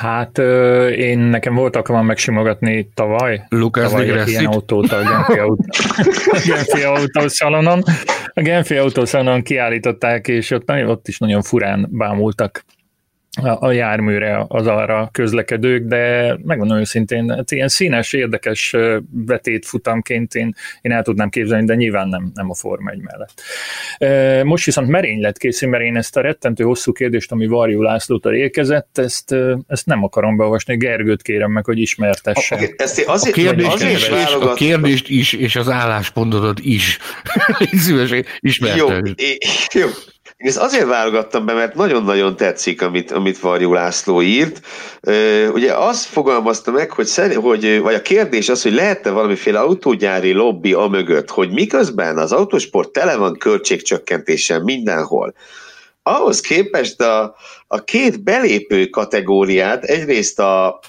Hát én nekem volt alkalmam megsimogatni tavaly. Lucas tavaly egy ilyen autót a Genfi, autó, *laughs* Genfi autószalonon. A Genfi autószalonon kiállították, és ott, ott is nagyon furán bámultak a, a járműre az arra közlekedők, de megmondom őszintén, hát ilyen színes, érdekes futamként én, én el tudnám képzelni, de nyilván nem, nem a Forma 1 mellett. Most viszont merény lett készül, mert én ezt a rettentő hosszú kérdést, ami Varjú Lászlótól érkezett, ezt, ezt nem akarom beolvasni. Gergőt kérem meg, hogy ismertesse. Okay, ezt azért, a, kérdést azért is, és a kérdést is, és az álláspontodat is. *laughs* Szívesen ismertem. Jó, jó, én ezt azért válogattam be, mert nagyon-nagyon tetszik, amit, amit Varjú László írt. Ugye azt fogalmazta meg, hogy, szer, hogy vagy a kérdés az, hogy lehet-e valamiféle autógyári lobby a mögött, hogy miközben az autósport tele van költségcsökkentéssel mindenhol, ahhoz képest a, a két belépő kategóriát, egyrészt a,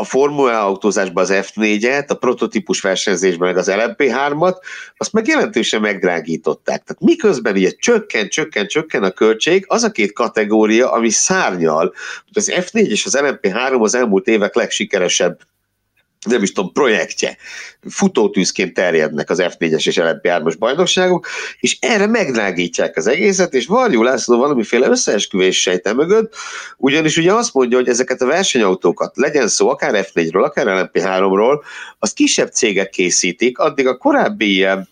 a, Formula autózásban az F4-et, a prototípus versenyzésben meg az LMP3-at, azt meg jelentősen megdrágították. Tehát miközben ugye csökken, csökken, csökken a költség, az a két kategória, ami szárnyal, hogy az F4 és az LMP3 az elmúlt évek legsikeresebb nem is tudom, projektje. Futótűzként terjednek az F4-es és LMP3-as bajnokságok, és erre megdrágítják az egészet, és Varjú László valamiféle összeesküvés sejte mögött, ugyanis ugye azt mondja, hogy ezeket a versenyautókat, legyen szó akár F4-ről, akár LMP3-ról, azt kisebb cégek készítik, addig a korábbi ilyen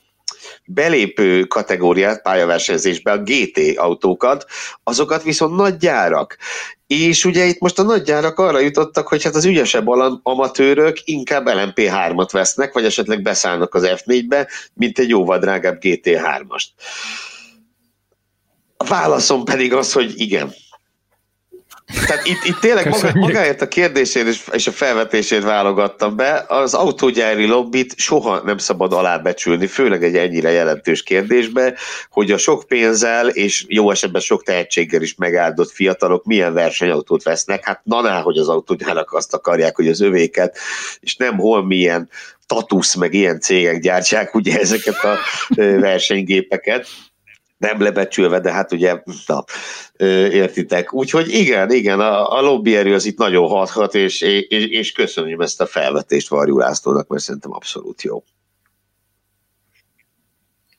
belépő kategóriát pályaversenyzésbe, a GT autókat, azokat viszont nagy gyárak. És ugye itt most a nagy gyárak arra jutottak, hogy hát az ügyesebb amatőrök inkább LMP3-at vesznek, vagy esetleg beszállnak az F4-be, mint egy jóval drágább GT3-ast. A válaszom pedig az, hogy igen, tehát itt, itt tényleg maga, magáért a kérdését és, és a felvetését válogattam be. Az autógyári lobbit soha nem szabad alábecsülni, főleg egy ennyire jelentős kérdésbe, hogy a sok pénzzel és jó esetben sok tehetséggel is megáldott fiatalok milyen versenyautót vesznek. Hát naná, hogy az autógyárak azt akarják, hogy az övéket, és nem hol milyen Tatusz, meg ilyen cégek gyártják ugye ezeket a versenygépeket nem lebecsülve, de hát ugye, na, értitek. Úgyhogy igen, igen, a, a lobbyerő az itt nagyon hathat, és, és, és köszönöm ezt a felvetést Varjú Lászlónak, mert szerintem abszolút jó.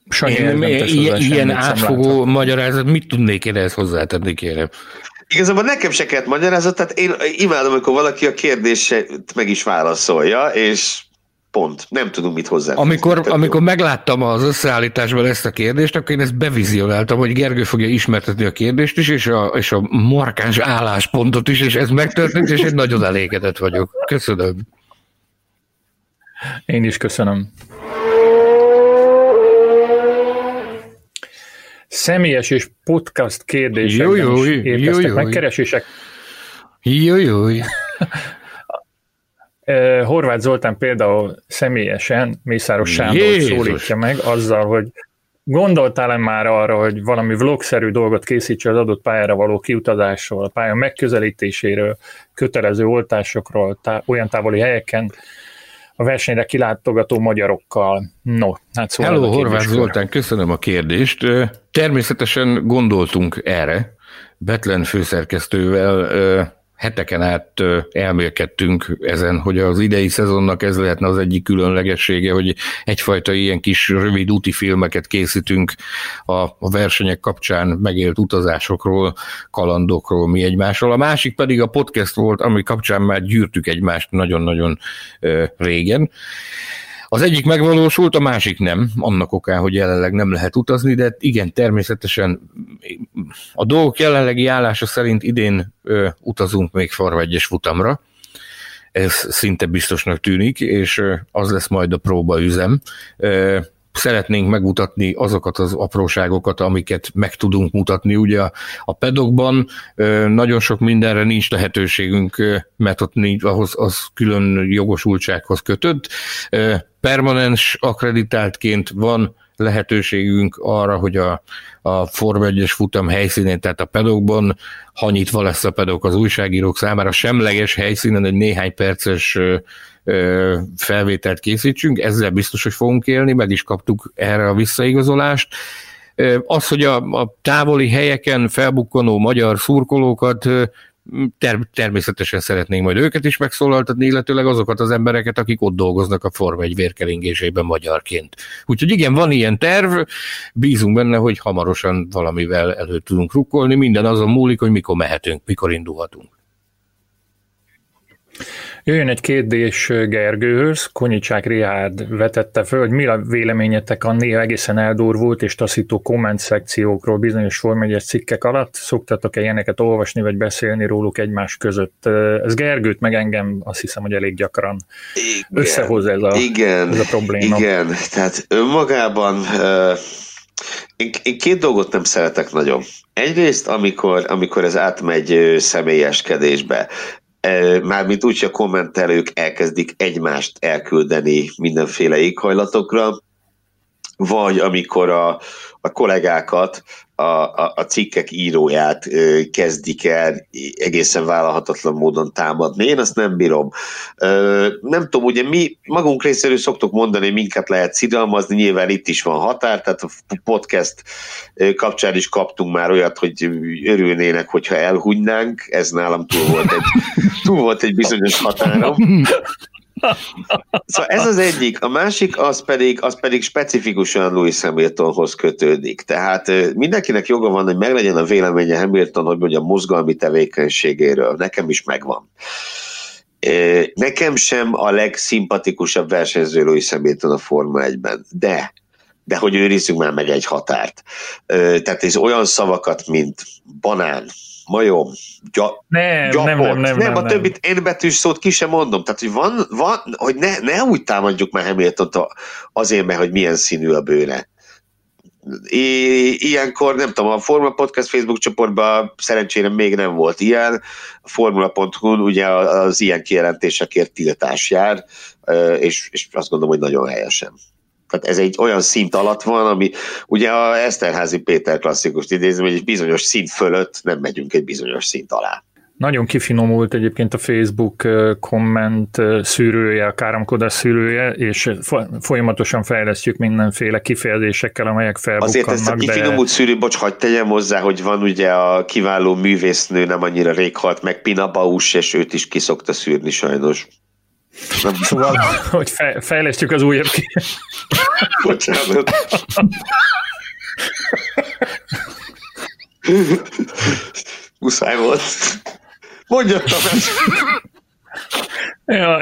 Sanyi, én, ilyen, ilyen átfogó magyarázat, mit tudnék én ehhez hozzátenni, kérem? Igazából nekem se kellett magyarázat, tehát én imádom, amikor valaki a kérdést meg is válaszolja, és Pont. Nem tudunk mit hozzá. Amikor, amikor megláttam az összeállításban ezt a kérdést, akkor én ezt bevizionáltam, hogy Gergő fogja ismertetni a kérdést is, és a, és a markáns álláspontot is, és ez megtörtént, és én nagyon elégedett vagyok. Köszönöm. Én is köszönöm. Személyes és podcast kérdések jó, jó, jó, jó, megkeresések. Jó, *laughs* Horváth Zoltán például személyesen Mészáros Sándor szólítja meg azzal, hogy gondoltál-e már arra, hogy valami vlogszerű dolgot készítse az adott pályára való kiutazásról, a pálya megközelítéséről, kötelező oltásokról, tá- olyan távoli helyeken, a versenyre kilátogató magyarokkal. No, hát szóval Hello, Horváth Zoltán, köszönöm a kérdést. Természetesen gondoltunk erre, Betlen főszerkesztővel heteken át elmélkedtünk ezen, hogy az idei szezonnak ez lehetne az egyik különlegessége, hogy egyfajta ilyen kis rövid úti filmeket készítünk a, a versenyek kapcsán megélt utazásokról, kalandokról, mi egymásról. A másik pedig a podcast volt, ami kapcsán már gyűrtük egymást nagyon-nagyon régen. Az egyik megvalósult, a másik nem, annak okán, hogy jelenleg nem lehet utazni, de igen, természetesen a dolgok jelenlegi állása szerint idén ö, utazunk még farvegyes futamra, ez szinte biztosnak tűnik, és az lesz majd a próbaüzem szeretnénk megmutatni azokat az apróságokat, amiket meg tudunk mutatni. Ugye a, pedokban nagyon sok mindenre nincs lehetőségünk, mert ott nincs, ahhoz az külön jogosultsághoz kötött. Permanens akreditáltként van lehetőségünk arra, hogy a, a Forma 1-es futam helyszínén, tehát a pedokban, ha nyitva lesz a pedok az újságírók számára, semleges helyszínen egy néhány perces felvételt készítsünk, ezzel biztos, hogy fogunk élni, meg is kaptuk erre a visszaigazolást. Az, hogy a, a távoli helyeken felbukkanó magyar szurkolókat ter- természetesen szeretnénk majd őket is megszólaltatni, illetőleg azokat az embereket, akik ott dolgoznak a Forma egy vérkelingésében magyarként. Úgyhogy igen, van ilyen terv, bízunk benne, hogy hamarosan valamivel elő tudunk rukkolni, minden azon múlik, hogy mikor mehetünk, mikor indulhatunk. Jöjjön egy kérdés Gergőhöz, Konyicsák Rihárd vetette föl, hogy mi a véleményetek a néha egészen eldurvult és taszító komment szekciókról bizonyos Form cikkek alatt? Szoktatok-e ilyeneket olvasni vagy beszélni róluk egymás között? Ez Gergőt meg engem azt hiszem, hogy elég gyakran igen, összehoz ez a, igen, ez a probléma. Igen, tehát önmagában uh... Én, én két dolgot nem szeretek nagyon. Egyrészt, amikor, amikor ez átmegy személyeskedésbe mármint úgy, hogy a kommentelők elkezdik egymást elküldeni mindenféle éghajlatokra, vagy amikor a, a kollégákat, a, a, a cikkek íróját kezdik el egészen vállalhatatlan módon támadni. Én azt nem bírom. Nem tudom, ugye mi magunk részéről szoktuk mondani, hogy minket lehet szidalmazni, nyilván itt is van határ, tehát a podcast kapcsán is kaptunk már olyat, hogy örülnének, hogyha elhúgynánk, ez nálam túl volt egy, *laughs* túl volt egy bizonyos határom. Szóval ez az egyik. A másik az pedig, az pedig specifikusan Louis Hamiltonhoz kötődik. Tehát mindenkinek joga van, hogy meglegyen a véleménye Hamilton, hogy mondja, a mozgalmi tevékenységéről. Nekem is megvan. Nekem sem a legszimpatikusabb versenyző Louis Hamilton a Forma 1-ben, de de hogy őrizzünk már meg egy határt. Tehát ez olyan szavakat, mint banán, majom, gya, nem, gyapot. Nem, nem, nem, nem, a többit én betűs szót ki sem mondom. Tehát, hogy van, van hogy ne, ne úgy támadjuk már hamilton azért, mert hogy milyen színű a bőre. I, ilyenkor, nem tudom, a Formula Podcast Facebook csoportban szerencsére még nem volt ilyen. A formula.hu ugye az ilyen kijelentésekért tiltás jár, és, és azt gondolom, hogy nagyon helyesen. Tehát ez egy olyan szint alatt van, ami ugye a Eszterházi Péter klasszikus idézem, hogy egy bizonyos szint fölött nem megyünk egy bizonyos szint alá. Nagyon kifinomult egyébként a Facebook komment szűrője, a káromkodás szűrője, és folyamatosan fejlesztjük mindenféle kifejezésekkel, amelyek felbukkannak. Azért ezt a kifinomult de... szűrő, bocs, hagyd tegyem hozzá, hogy van ugye a kiváló művésznő, nem annyira rég halt meg, Pina Baus, és őt is kiszokta szűrni sajnos. Szóval, *laughs* hogy fejlesztjük az újabb ki. *laughs* Bocsánat. *laughs* Muszáj volt. Mondja Tamás. ja,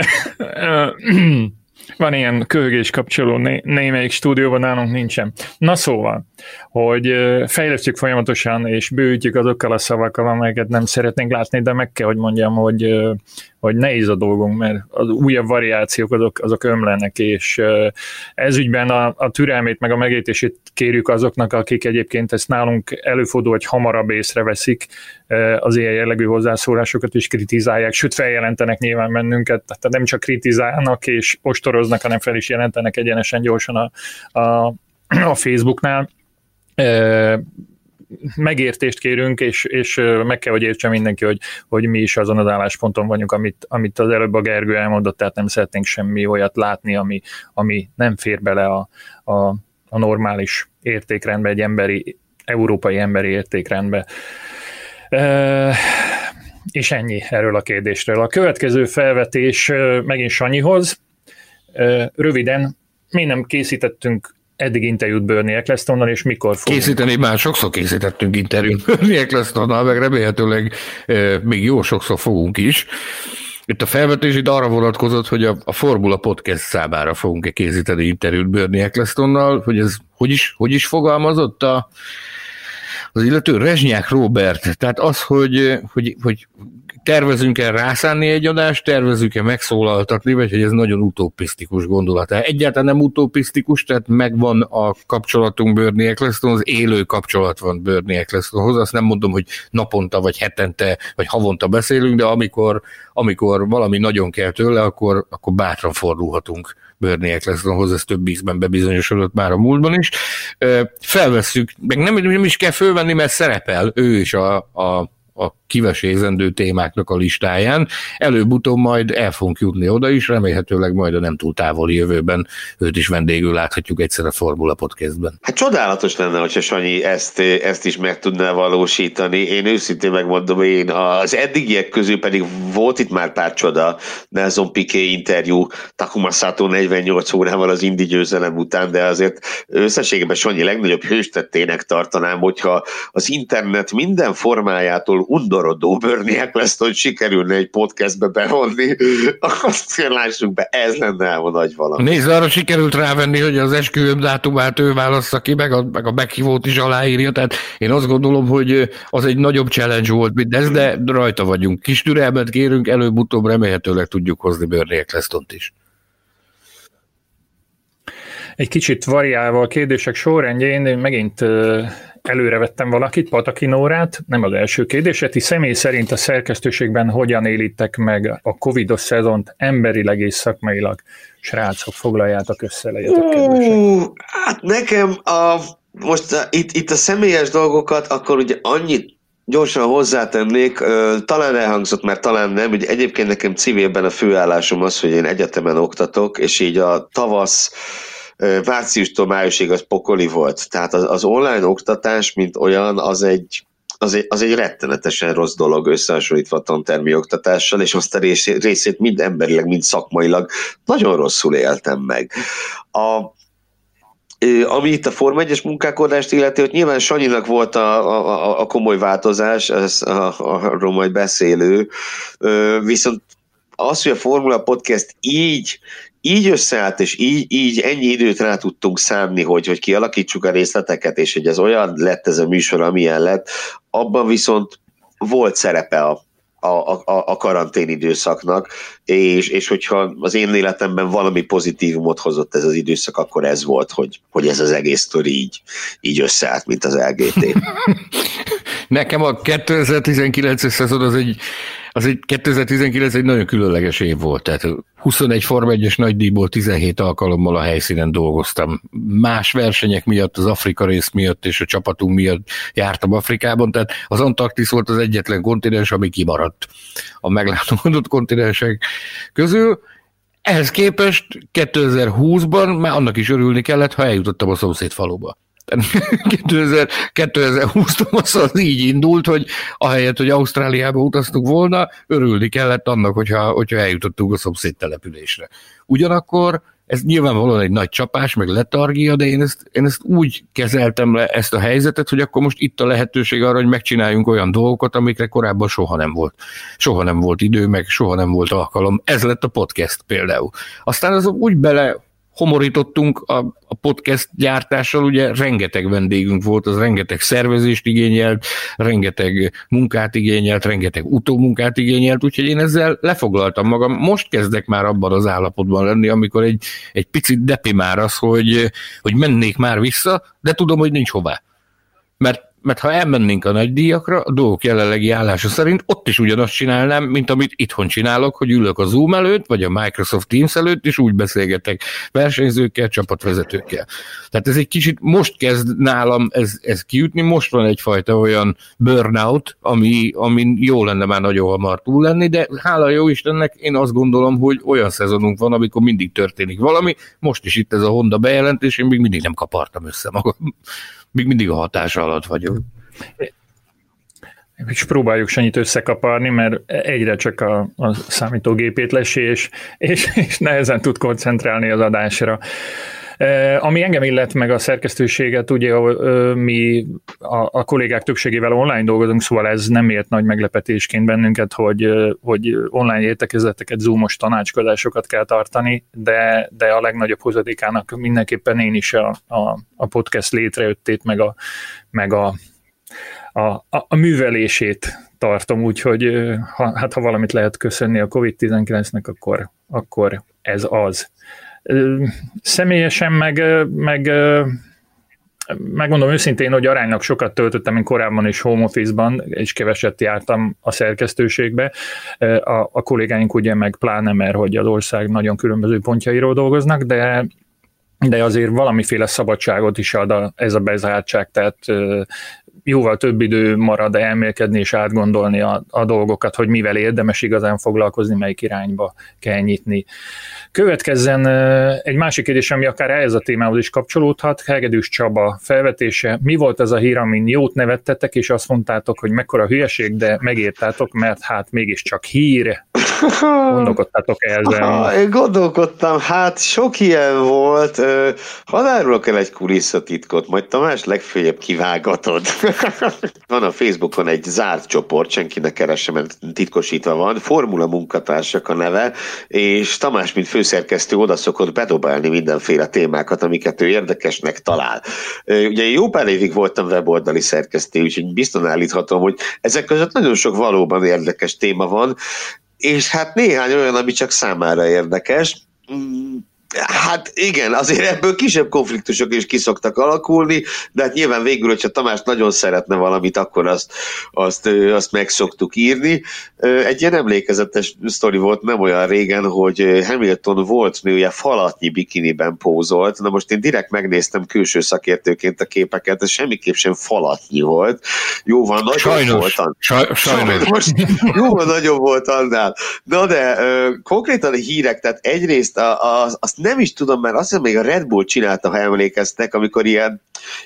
van ilyen köhögés kapcsoló né- némelyik stúdióban, nálunk nincsen. Na szóval, hogy fejlesztjük folyamatosan, és bőjtjük azokkal a szavakkal, amelyeket nem szeretnénk látni, de meg kell, hogy mondjam, hogy hogy nehéz a dolgunk, mert az újabb variációk azok, azok ömlenek, és ez ügyben a, a türelmét meg a megértését kérjük azoknak, akik egyébként ezt nálunk előfordul, hogy hamarabb észreveszik az ilyen jellegű hozzászólásokat is kritizálják, sőt feljelentenek nyilván bennünket, tehát nem csak kritizálnak és ostoroznak, hanem fel is jelentenek egyenesen gyorsan a, a, a Facebooknál megértést kérünk, és, és meg kell, hogy értse mindenki, hogy, hogy mi is azon az állásponton vagyunk, amit, amit az előbb a Gergő elmondott, tehát nem szeretnénk semmi olyat látni, ami, ami nem fér bele a, a, a normális értékrendbe, egy emberi, európai emberi értékrendbe. És ennyi erről a kérdésről. A következő felvetés megint Sanyihoz. Röviden, mi nem készítettünk eddig interjút Bernie Ecclestonnal, és mikor fogunk? Készíteni már sokszor készítettünk interjút Bernie Ecclestonnal, meg remélhetőleg még jó sokszor fogunk is. Itt a felvetés itt arra vonatkozott, hogy a, a Formula Podcast számára fogunk-e készíteni interjút Bernie Ecclestonnal, hogy ez hogy is, hogy is fogalmazott a, az illető Rezsnyák Robert, tehát az, hogy, hogy, hogy tervezünk-e rászánni egy adást, tervezünk-e megszólaltatni, vagy hogy ez nagyon utopisztikus gondolat. Egyáltalán nem utopisztikus, tehát megvan a kapcsolatunk Bernie Eccleston, az élő kapcsolat van Bernie Ecclestonhoz, azt nem mondom, hogy naponta, vagy hetente, vagy havonta beszélünk, de amikor, amikor valami nagyon kell tőle, akkor, akkor bátran fordulhatunk Bernie Ecclestonhoz, ez több ízben bebizonyosodott már a múltban is. Felvesszük, meg nem, nem is kell fölvenni, mert szerepel ő is a, a a kivesézendő témáknak a listáján. Előbb-utóbb majd el fogunk jutni oda is, remélhetőleg majd a nem túl távoli jövőben őt is vendégül láthatjuk egyszer a Formula Podcastben. Hát csodálatos lenne, hogyha Sanyi ezt, ezt is meg tudná valósítani. Én őszintén megmondom, én az eddigiek közül pedig volt itt már pár csoda, Nelson Piqué interjú Takuma Sato 48 órával az Indi győzelem után, de azért összességében Sanyi legnagyobb hőstettének tartanám, hogyha az internet minden formájától undorodó Bernie hogy sikerülne egy podcastbe bevonni, azt lássuk be, ez lenne a nagy valami. Nézd, arra sikerült rávenni, hogy az esküvőm dátumát ő válassza ki, meg a, meg a meghívót is aláírja, tehát én azt gondolom, hogy az egy nagyobb challenge volt, mint ez, de rajta vagyunk. Kis türelmet kérünk, előbb-utóbb remélhetőleg tudjuk hozni Bernie Ecclestont is egy kicsit variálva a kérdések sorrendjén, én megint előre vettem valakit, Pataki Nórát, nem az első kérdés, ti személy szerint a szerkesztőségben hogyan élitek meg a covidos szezont emberileg és szakmailag? Srácok, foglaljátok össze, legyetek uh, Hát nekem a, most a, itt, itt a személyes dolgokat, akkor ugye annyit gyorsan hozzátennék, talán elhangzott, mert talán nem, ugye egyébként nekem civilben a főállásom az, hogy én egyetemen oktatok, és így a tavasz márciustól májusig az pokoli volt. Tehát az, az online oktatás, mint olyan, az egy, az egy, az egy rettenetesen rossz dolog összehasonlítva tantermi oktatással, és azt a részét mind emberileg, mind szakmailag nagyon rosszul éltem meg. A, ami itt a Forma 1-es munkálkodást illeti, hogy nyilván Sanyinak volt a, a, a komoly változás, ez a, arról majd beszélő, viszont az, hogy a Formula Podcast így így összeállt, és így, így ennyi időt rá tudtunk számni, hogy, hogy kialakítsuk a részleteket, és hogy ez olyan lett ez a műsor, amilyen lett, abban viszont volt szerepe a, a, a, a karantén időszaknak, és, és hogyha az én életemben valami pozitívumot hozott ez az időszak, akkor ez volt, hogy, hogy ez az egész sztori így, így összeállt, mint az LGT. *laughs* Nekem a 2019-es szezon az egy az egy 2019 egy nagyon különleges év volt, tehát 21 Forma 1-es nagydíjból 17 alkalommal a helyszínen dolgoztam. Más versenyek miatt, az Afrika rész miatt és a csapatunk miatt jártam Afrikában, tehát az Antarktisz volt az egyetlen kontinens, ami kimaradt a meglátogatott kontinensek közül. Ehhez képest 2020-ban már annak is örülni kellett, ha eljutottam a szomszéd faluba. 2020 tavasz az így indult, hogy ahelyett, hogy Ausztráliába utaztuk volna, örülni kellett annak, hogyha, hogyha eljutottunk a szomszéd településre. Ugyanakkor ez nyilvánvalóan egy nagy csapás, meg letargia, de én ezt, én ezt úgy kezeltem le ezt a helyzetet, hogy akkor most itt a lehetőség arra, hogy megcsináljunk olyan dolgokat, amikre korábban soha nem volt. Soha nem volt idő, meg soha nem volt alkalom. Ez lett a podcast például. Aztán az úgy bele homorítottunk a, a podcast gyártással, ugye rengeteg vendégünk volt, az rengeteg szervezést igényelt, rengeteg munkát igényelt, rengeteg utómunkát igényelt, úgyhogy én ezzel lefoglaltam magam. Most kezdek már abban az állapotban lenni, amikor egy, egy picit depi már az, hogy, hogy mennék már vissza, de tudom, hogy nincs hová. Mert mert ha elmennénk a nagy díjakra, a dolgok jelenlegi állása szerint ott is ugyanazt csinálnám, mint amit itthon csinálok, hogy ülök a Zoom előtt, vagy a Microsoft Teams előtt, és úgy beszélgetek versenyzőkkel, csapatvezetőkkel. Tehát ez egy kicsit most kezd nálam ez, ez kiütni, most van egyfajta olyan burnout, ami, ami jó lenne már nagyon hamar túl lenni, de hála jó Istennek én azt gondolom, hogy olyan szezonunk van, amikor mindig történik valami, most is itt ez a Honda bejelentés, én még mindig nem kapartam össze magam még mindig a hatása alatt vagyok. és próbáljuk Sanyit összekaparni, mert egyre csak a, a számítógépét lesi, és, és, és nehezen tud koncentrálni az adásra. Ami engem illet meg a szerkesztőséget, ugye mi a, a kollégák többségével online dolgozunk, szóval ez nem ért nagy meglepetésként bennünket, hogy, hogy online értekezeteket, zoomos tanácskozásokat kell tartani, de, de a legnagyobb hozadékának mindenképpen én is a, a, a podcast létrejöttét, meg a, meg a, a, a, a művelését tartom, úgyhogy ha, hát ha valamit lehet köszönni a COVID-19-nek, akkor, akkor ez az. Személyesen meg, meg megmondom őszintén, hogy aránylag sokat töltöttem én korábban is home office-ban, és keveset jártam a szerkesztőségbe. A, a kollégáink ugye meg pláne, mert hogy az ország nagyon különböző pontjairól dolgoznak, de de azért valamiféle szabadságot is ad a, ez a bezártság, tehát jóval több idő marad elmélkedni és átgondolni a, a dolgokat, hogy mivel érdemes igazán foglalkozni, melyik irányba kell nyitni. Következzen egy másik kérdés, ami akár ehhez a témához is kapcsolódhat, Hegedűs Csaba felvetése. Mi volt ez a hír, amin jót nevettetek, és azt mondtátok, hogy mekkora hülyeség, de megértátok, mert hát mégiscsak hír. *laughs* Gondolkodtátok ezzel? Én gondolkodtam, hát sok ilyen volt. Hadd árulok el egy kulisszatitkot, majd Tamás legfőjebb kivágatod. *laughs* van a Facebookon egy zárt csoport, senkinek keresem, mert titkosítva van, Formula munkatársak a neve, és Tamás, mint főszerkesztő oda szokott bedobálni mindenféle témákat, amiket ő érdekesnek talál. Ugye jó pár évig voltam weboldali szerkesztő, úgyhogy biztosan állíthatom, hogy ezek között nagyon sok valóban érdekes téma van, és hát néhány olyan, ami csak számára érdekes. Hát igen, azért ebből kisebb konfliktusok is kiszoktak alakulni, de hát nyilván végül, hogyha Tamás nagyon szeretne valamit, akkor azt, azt, azt meg szoktuk írni. Egy ilyen emlékezetes sztori volt nem olyan régen, hogy Hamilton volt nője falatnyi bikiniben pózolt. Na most én direkt megnéztem külső szakértőként a képeket, ez semmiképp sem falatnyi volt. Jóval nagyobb sajnos, volt. Saj, sajnos. Most jóval nagyobb volt annál. Na de konkrétan a hírek, tehát egyrészt a, a, azt nem is tudom, mert azt hiszem még a Red Bull csinálta, ha emlékeztek, amikor ilyen,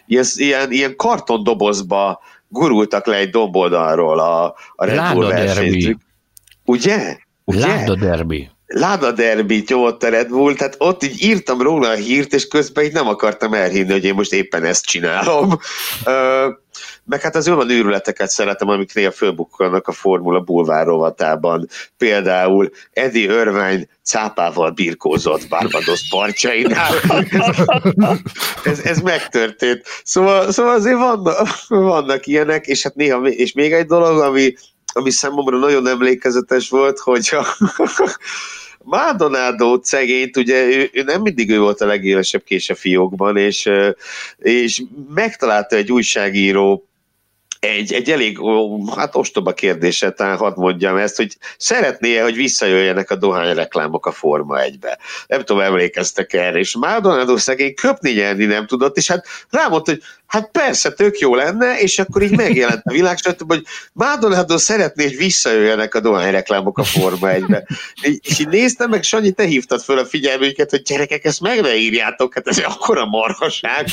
ilyen, ilyen, ilyen kartondobozba gurultak le egy domboldalról a, a Red Bull versenyzők. Ugye? Ugye? Láda derbi. Láda derbi nyomott a Red Bull, tehát ott így írtam róla a hírt, és közben így nem akartam elhinni, hogy én most éppen ezt csinálom. Uh, meg hát az olyan őrületeket szeretem, amik néha fölbukkolnak a Formula Bulvár rovatában. Például Eddie Irvine cápával birkózott Barbados partjainál. *laughs* ez, ez megtörtént. Szóval, szóval azért vannak, vannak ilyenek, és hát néha, és még egy dolog, ami, ami számomra nagyon emlékezetes volt, hogy a *laughs* Maldonado szegényt, ugye ő, ő nem mindig ő volt a legélesebb kés a fiókban, és, és megtalálta egy újságíró egy, egy elég hát ostoba kérdése, talán hadd mondjam ezt, hogy szeretné hogy visszajöjjenek a dohányreklámok a Forma egybe. Nem tudom, emlékeztek erre, és Maldonado szegény köpni nyerni nem tudott, és hát rámondta, hogy hát persze, tök jó lenne, és akkor így megjelent a világ, hogy Maldonado szeretné, hogy visszajöjjenek a dohányreklámok a Forma egybe. És így néztem meg, Sanyi, te hívtad föl a figyelmüket, hogy gyerekek, ezt meg ne írjátok, hát ez akkora marhaság.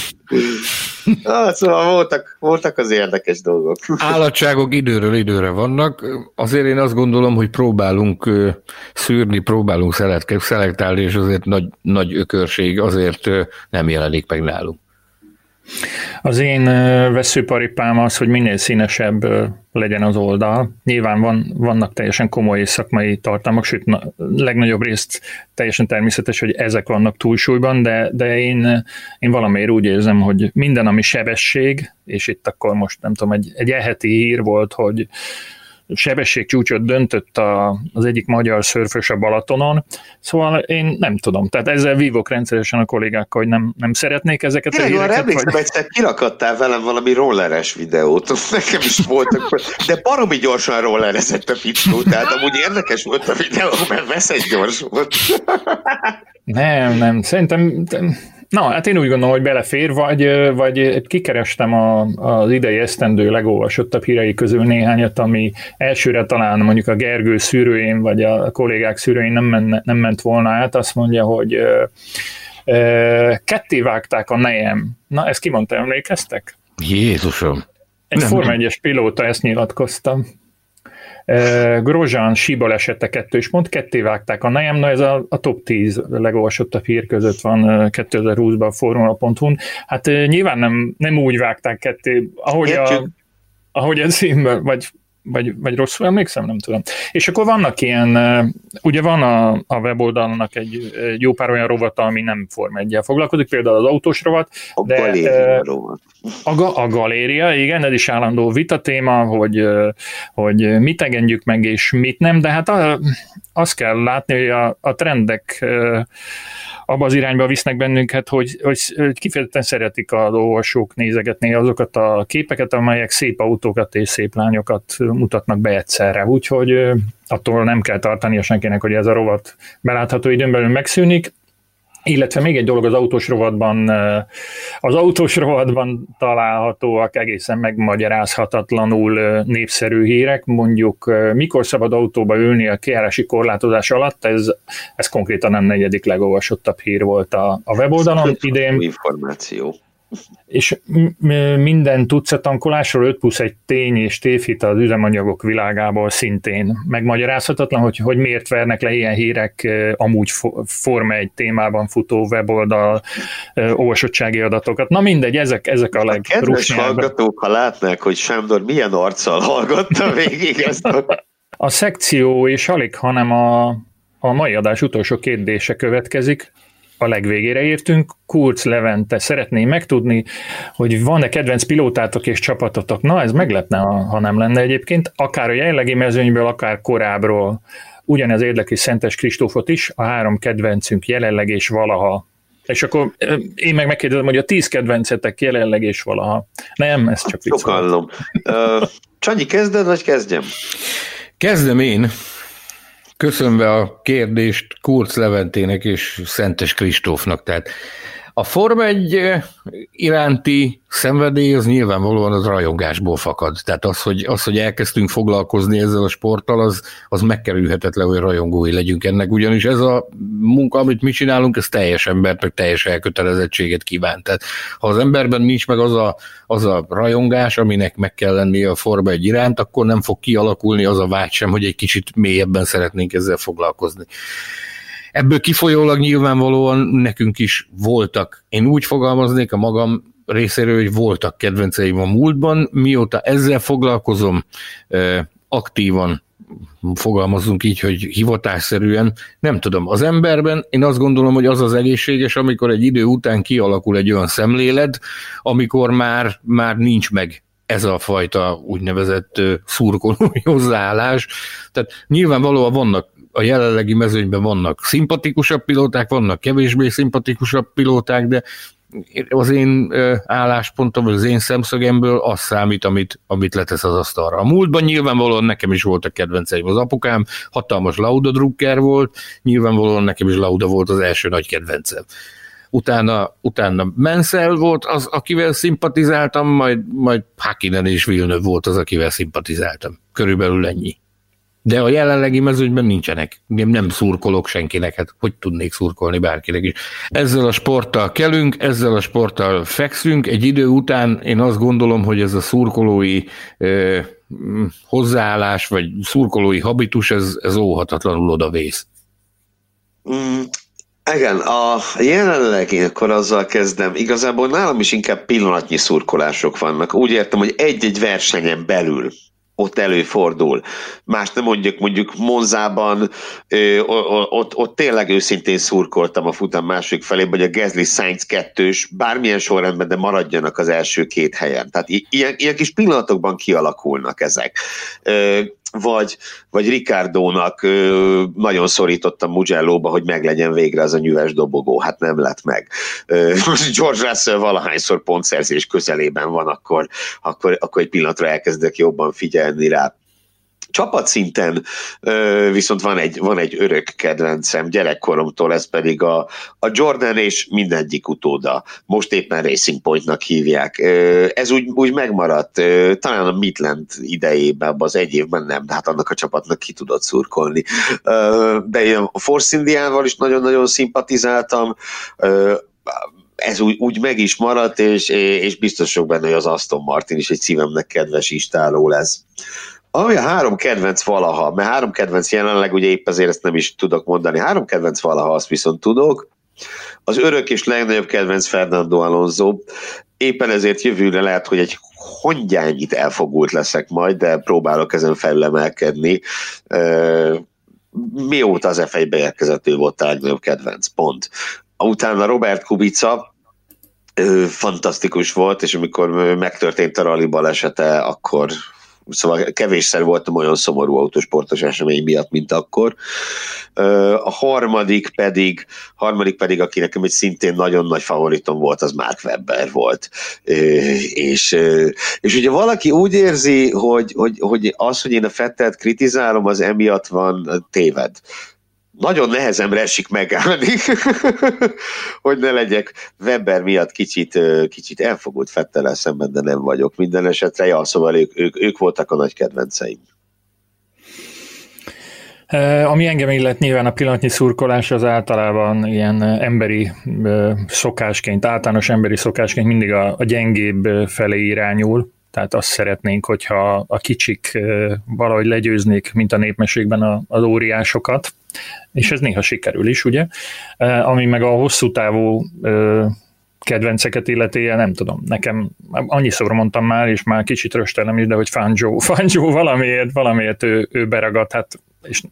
Ah, szóval voltak, voltak az érdekes dolgok. Állatságok időről időre vannak, azért én azt gondolom, hogy próbálunk szűrni, próbálunk szelektálni, és azért nagy, nagy ökörség azért nem jelenik meg nálunk. Az én veszőparipám az, hogy minél színesebb legyen az oldal. Nyilván van, vannak teljesen komoly szakmai tartalmak, sőt, na, legnagyobb részt teljesen természetes, hogy ezek vannak túlsúlyban, de, de én, én valamiért úgy érzem, hogy minden, ami sebesség, és itt akkor most nem tudom, egy, egy eheti hír volt, hogy sebességcsúcsot döntött a, az egyik magyar szörfös a Balatonon, szóval én nem tudom, tehát ezzel vívok rendszeresen a kollégákkal, hogy nem, nem szeretnék ezeket Tényleg, a híreket. Emlékszem, vagy... egyszer kirakadtál velem valami rolleres videót, *laughs* nekem is voltak, de baromi gyorsan rollerezett a fickó, tehát amúgy érdekes volt a videó, mert veszett gyors volt. nem, nem, szerintem Na, hát én úgy gondolom, hogy belefér, vagy, vagy kikerestem a, az idei esztendő legolvasottabb hírei közül néhányat, ami elsőre talán mondjuk a Gergő szűrőjén, vagy a kollégák szűrőjén nem, menne, nem ment volna át, azt mondja, hogy ö, ö, ketté vágták a nejem. Na, ezt kimondta, emlékeztek? Jézusom! Egy Forma 1-es pilóta ezt nyilatkoztam. Grozsán síbalesete kettős pont, ketté vágták a nejem, na ez a, a top 10 legolvasottabb hír között van 2020-ban a formula.hu-n. Hát nyilván nem, nem úgy vágták ketté, ahogy a, ahogy a címben, vagy vagy, vagy rosszul emlékszem, nem tudom. És akkor vannak ilyen, ugye van a, a weboldalnak egy, egy jó pár olyan rovata, ami nem Form 1 foglalkozik, például az autós rovat. A de, galéria rovat. A, a galéria, igen, ez is állandó vita téma, hogy, hogy mit engedjük meg és mit nem, de hát a, azt kell látni, hogy a, a trendek abba az irányba visznek bennünket, hogy, hogy, kifejezetten szeretik az olvasók nézegetni azokat a képeket, amelyek szép autókat és szép lányokat mutatnak be egyszerre. Úgyhogy attól nem kell tartani a senkinek, hogy ez a rovat belátható időn belül megszűnik. Illetve még egy dolog az autós rovatban, az autós rovatban találhatóak egészen megmagyarázhatatlanul népszerű hírek, mondjuk mikor szabad autóba ülni a kiárási korlátozás alatt, ez, ez konkrétan a negyedik legolvasottabb hír volt a, a weboldalon idén. Információ és minden tankolásról 5 plusz egy tény és tévhit az üzemanyagok világából szintén megmagyarázhatatlan, hogy, hogy miért vernek le ilyen hírek amúgy Forma egy témában futó weboldal olvasottsági adatokat. Na mindegy, ezek, ezek a leg. Kedves hallgatók, ha látnák, hogy Sándor milyen arccal hallgatta végig ezt a... A szekció és alig, hanem a, a mai adás utolsó kérdése következik a legvégére értünk. Kurz Levente szeretné megtudni, hogy van-e kedvenc pilótátok és csapatotok. Na, ez meglepne, ha nem lenne egyébként. Akár a jelenlegi mezőnyből, akár korábbról. Ugyanez érdekli Szentes Kristófot is, a három kedvencünk jelenleg és valaha. És akkor én meg megkérdezem, hogy a tíz kedvencetek jelenleg és valaha. Nem, ez csak vicc. Sokallom. Csanyi, kezded, vagy kezdjem? Kezdem én. Köszönve a kérdést Kurz Leventének és Szentes Kristófnak. Tehát a Forma egy iránti szenvedély az nyilvánvalóan az rajongásból fakad. Tehát az, hogy, az, hogy elkezdtünk foglalkozni ezzel a sporttal, az, az megkerülhetetlen, hogy rajongói legyünk ennek, ugyanis ez a munka, amit mi csinálunk, ez teljes embert, meg teljes elkötelezettséget kíván. Tehát ha az emberben nincs meg az a, az a rajongás, aminek meg kell lennie a Forma egy iránt, akkor nem fog kialakulni az a vágy sem, hogy egy kicsit mélyebben szeretnénk ezzel foglalkozni. Ebből kifolyólag nyilvánvalóan nekünk is voltak, én úgy fogalmaznék a magam részéről, hogy voltak kedvenceim a múltban, mióta ezzel foglalkozom, aktívan fogalmazunk így, hogy hivatásszerűen, nem tudom, az emberben én azt gondolom, hogy az az egészséges, amikor egy idő után kialakul egy olyan szemlélet, amikor már, már nincs meg ez a fajta úgynevezett szurkolói *laughs* hozzáállás. Tehát nyilvánvalóan vannak a jelenlegi mezőnyben vannak szimpatikusabb pilóták, vannak kevésbé szimpatikusabb pilóták, de az én álláspontom, az én szemszögemből az számít, amit, amit letesz az asztalra. A múltban nyilvánvalóan nekem is voltak kedvenceim. Az apukám hatalmas Lauda drukker volt, nyilvánvalóan nekem is Lauda volt az első nagy kedvencem. Utána, utána Mansell volt az, akivel szimpatizáltam, majd, majd Hakinen és Villeneuve volt az, akivel szimpatizáltam. Körülbelül ennyi. De a jelenlegi mezőnyben nincsenek. Én nem szurkolok senkinek, hát hogy tudnék szurkolni bárkinek is. Ezzel a sporttal kelünk, ezzel a sporttal fekszünk. Egy idő után én azt gondolom, hogy ez a szurkolói eh, hozzáállás, vagy szurkolói habitus, ez, ez óhatatlanul odavész. Mm, igen, a jelenleg akkor azzal kezdem. Igazából nálam is inkább pillanatnyi szurkolások vannak. Úgy értem, hogy egy-egy versenyen belül ott előfordul. Más nem mondjuk, mondjuk Monzában, ö, ott, ott tényleg őszintén szurkoltam a futam másik felé, hogy a Gezli Sainz kettős, bármilyen sorrendben, de maradjanak az első két helyen. Tehát ilyen, ilyen kis pillanatokban kialakulnak ezek. Ö, vagy, vagy Ricardo-nak ö, nagyon szorítottam Mugello-ba, hogy meglegyen végre az a nyüves dobogó, hát nem lett meg. Ö, George Russell valahányszor pontszerzés közelében van, akkor, akkor, akkor egy pillanatra elkezdek jobban figyelni rá csapatszinten viszont van egy, van egy örök kedvencem gyerekkoromtól, ez pedig a, a Jordan és mindegyik utóda. Most éppen Racing Pointnak hívják. Ez úgy, úgy megmaradt, talán a Midland idejében, az egy évben nem, de hát annak a csapatnak ki tudott szurkolni. De én a Force Indiával is nagyon-nagyon szimpatizáltam, ez úgy, úgy meg is maradt, és, és biztos sok benne, hogy az Aston Martin is egy szívemnek kedves istáló lesz. Ami a három kedvenc valaha, mert három kedvenc jelenleg, ugye épp ezért ezt nem is tudok mondani, három kedvenc valaha, azt viszont tudok. Az örök és legnagyobb kedvenc Fernando Alonso, éppen ezért jövőre lehet, hogy egy hongyányit elfogult leszek majd, de próbálok ezen felülemelkedni. Mióta az F1 beérkezett, ő volt a legnagyobb kedvenc, pont. Utána Robert Kubica, fantasztikus volt, és amikor megtörtént a rally balesete, akkor szóval kevésszer voltam olyan szomorú autósportos esemény miatt, mint akkor. A harmadik pedig, harmadik pedig, aki nekem egy szintén nagyon nagy favoritom volt, az Mark Webber volt. És, és ugye valaki úgy érzi, hogy, hogy, hogy az, hogy én a Fettelt kritizálom, az emiatt van téved nagyon nehezemre esik megállni, *laughs* hogy ne legyek Weber miatt kicsit, kicsit elfogult Fettelel szemben, de nem vagyok. Minden esetre, ja, szóval ők, ők, ők voltak a nagy kedvenceim. Ami engem illet, nyilván a pillanatnyi szurkolás az általában ilyen emberi szokásként, általános emberi szokásként mindig a, a gyengébb felé irányul, tehát azt szeretnénk, hogyha a kicsik valahogy legyőznék, mint a népmeségben az óriásokat, és ez néha sikerül is, ugye? Ami meg a hosszú távú kedvenceket illeti, nem tudom, nekem annyiszor mondtam már, és már kicsit röstelem is, de hogy Fangio, Fangio valamiért, valamiért ő, ő beragadt, hát és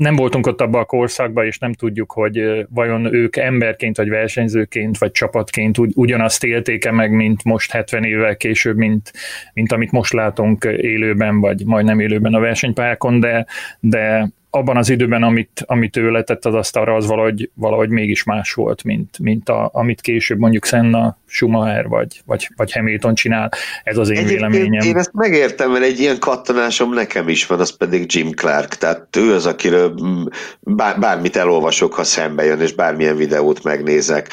nem voltunk ott abban a korszakban, és nem tudjuk, hogy vajon ők emberként, vagy versenyzőként, vagy csapatként ugy, ugyanazt élték-e meg, mint most 70 évvel később, mint, mint amit most látunk élőben, vagy majdnem élőben a versenypályákon, de, de abban az időben, amit, amit ő letett az asztalra, az valahogy, valahogy mégis más volt, mint, mint a, amit később mondjuk Senna, Schumacher vagy, vagy, vagy Hamilton csinál. Ez az én Egyébként véleményem. Én ezt megértem, mert egy ilyen kattanásom nekem is van, az pedig Jim Clark. Tehát ő az, akiről bár, bármit elolvasok, ha szembe jön, és bármilyen videót megnézek.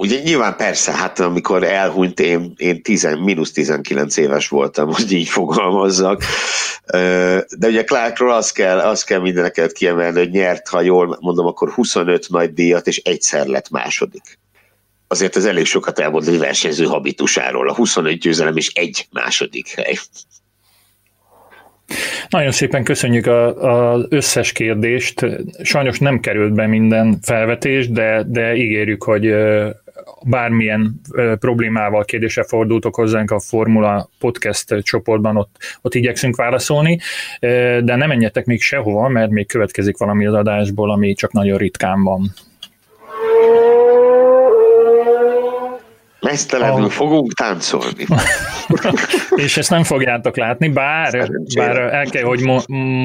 Ugye nyilván persze, hát amikor elhunyt, én, én 10, mínusz 19 éves voltam, *laughs* hogy így fogalmazzak. De ugye Clarkról azt kell, azt kell mindeneket kiemelni, hogy nyert, ha jól mondom, akkor 25 nagy díjat, és egyszer lett második. Azért ez elég sokat elmond egy versenyző habitusáról. A 25 győzelem és egy második hely. Nagyon szépen köszönjük az összes kérdést. Sajnos nem került be minden felvetés, de, de ígérjük, hogy bármilyen problémával, kérdése fordultok hozzánk a Formula Podcast csoportban, ott, ott igyekszünk válaszolni, de nem menjetek még sehova, mert még következik valami az adásból, ami csak nagyon ritkán van. Mesztelenül a... fogunk táncolni. *laughs* és ezt nem fogjátok látni, bár, bár el kell, hogy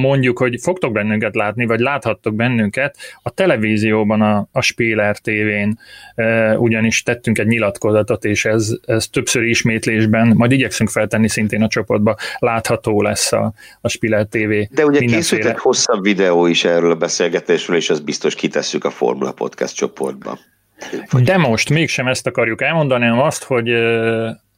mondjuk, hogy fogtok bennünket látni, vagy láthattok bennünket a televízióban, a, a Spéler TV-n, e, ugyanis tettünk egy nyilatkozatot, és ez, ez többször ismétlésben, majd igyekszünk feltenni szintén a csoportba, látható lesz a, a Spéler TV. De ugye készült egy hosszabb videó is erről a beszélgetésről, és azt biztos kitesszük a Formula Podcast csoportba. De most mégsem ezt akarjuk elmondani, hanem azt, hogy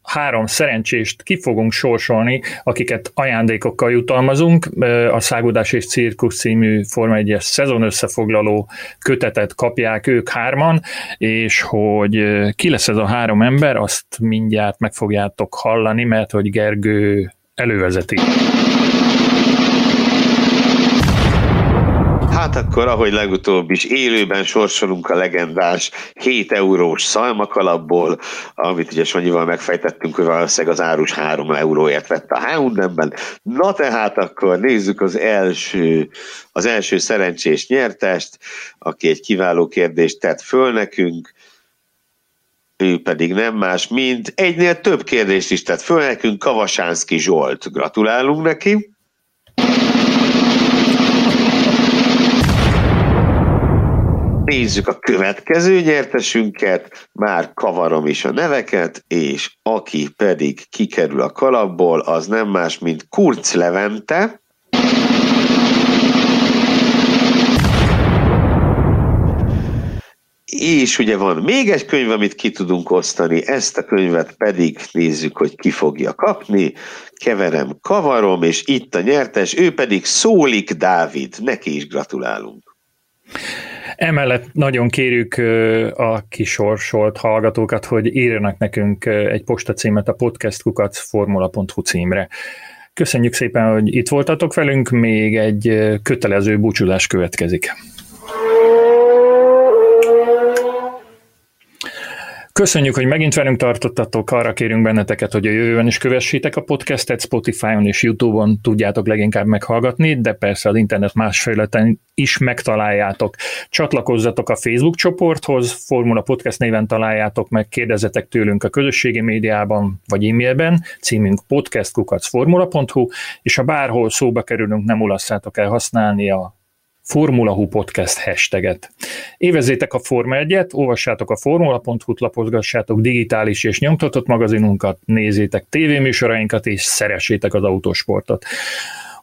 három szerencsést ki fogunk sorsolni, akiket ajándékokkal jutalmazunk. A Szágudás és Cirkusz című Forma 1-es szezon összefoglaló kötetet kapják ők hárman, és hogy ki lesz ez a három ember, azt mindjárt meg fogjátok hallani, mert hogy Gergő elővezeti. Hát akkor, ahogy legutóbb is élőben sorsolunk a legendás 7 eurós szalmakalapból, amit ugye Sanyival megfejtettünk, hogy valószínűleg az árus 3 euróért vett a Houndenben. Na tehát akkor nézzük az első, az első szerencsés nyertest, aki egy kiváló kérdést tett föl nekünk ő pedig nem más, mint egynél több kérdést is tett föl nekünk, Kavasánszki Zsolt. Gratulálunk neki! Nézzük a következő nyertesünket, már kavarom is a neveket, és aki pedig kikerül a kalapból, az nem más, mint Kurz Levente. És ugye van még egy könyv, amit ki tudunk osztani, ezt a könyvet pedig nézzük, hogy ki fogja kapni. Keverem, kavarom, és itt a nyertes, ő pedig Szólik Dávid. Neki is gratulálunk. Emellett nagyon kérjük a kisorsolt hallgatókat, hogy írjanak nekünk egy postacímet a podcastkukacformula.hu címre. Köszönjük szépen, hogy itt voltatok velünk, még egy kötelező búcsúzás következik. Köszönjük, hogy megint velünk tartottatok, arra kérünk benneteket, hogy a jövőben is kövessétek a podcastet, Spotify-on és YouTube-on tudjátok leginkább meghallgatni, de persze az internet más felületen is megtaláljátok. Csatlakozzatok a Facebook csoporthoz, Formula Podcast néven találjátok meg, kérdezzetek tőlünk a közösségi médiában vagy e-mailben, címünk podcastkukacformula.hu, és ha bárhol szóba kerülünk, nem ulasszátok el használni a Formula Hu Podcast hashtaget. Évezzétek a Forma 1-et, olvassátok a formula.hu-t, lapozgassátok digitális és nyomtatott magazinunkat, nézzétek tévéműsorainkat és szeressétek az autósportot.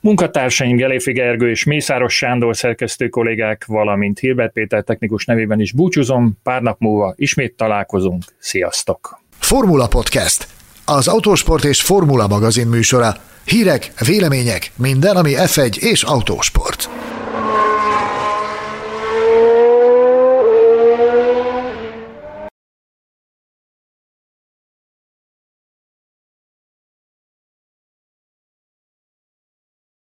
Munkatársaim Geléfi Gergő és Mészáros Sándor szerkesztő kollégák, valamint Hilbert Péter technikus nevében is búcsúzom, pár nap múlva ismét találkozunk. Sziasztok! Formula Podcast, az autósport és formula magazin műsora. Hírek, vélemények, minden, ami F1 és autósport.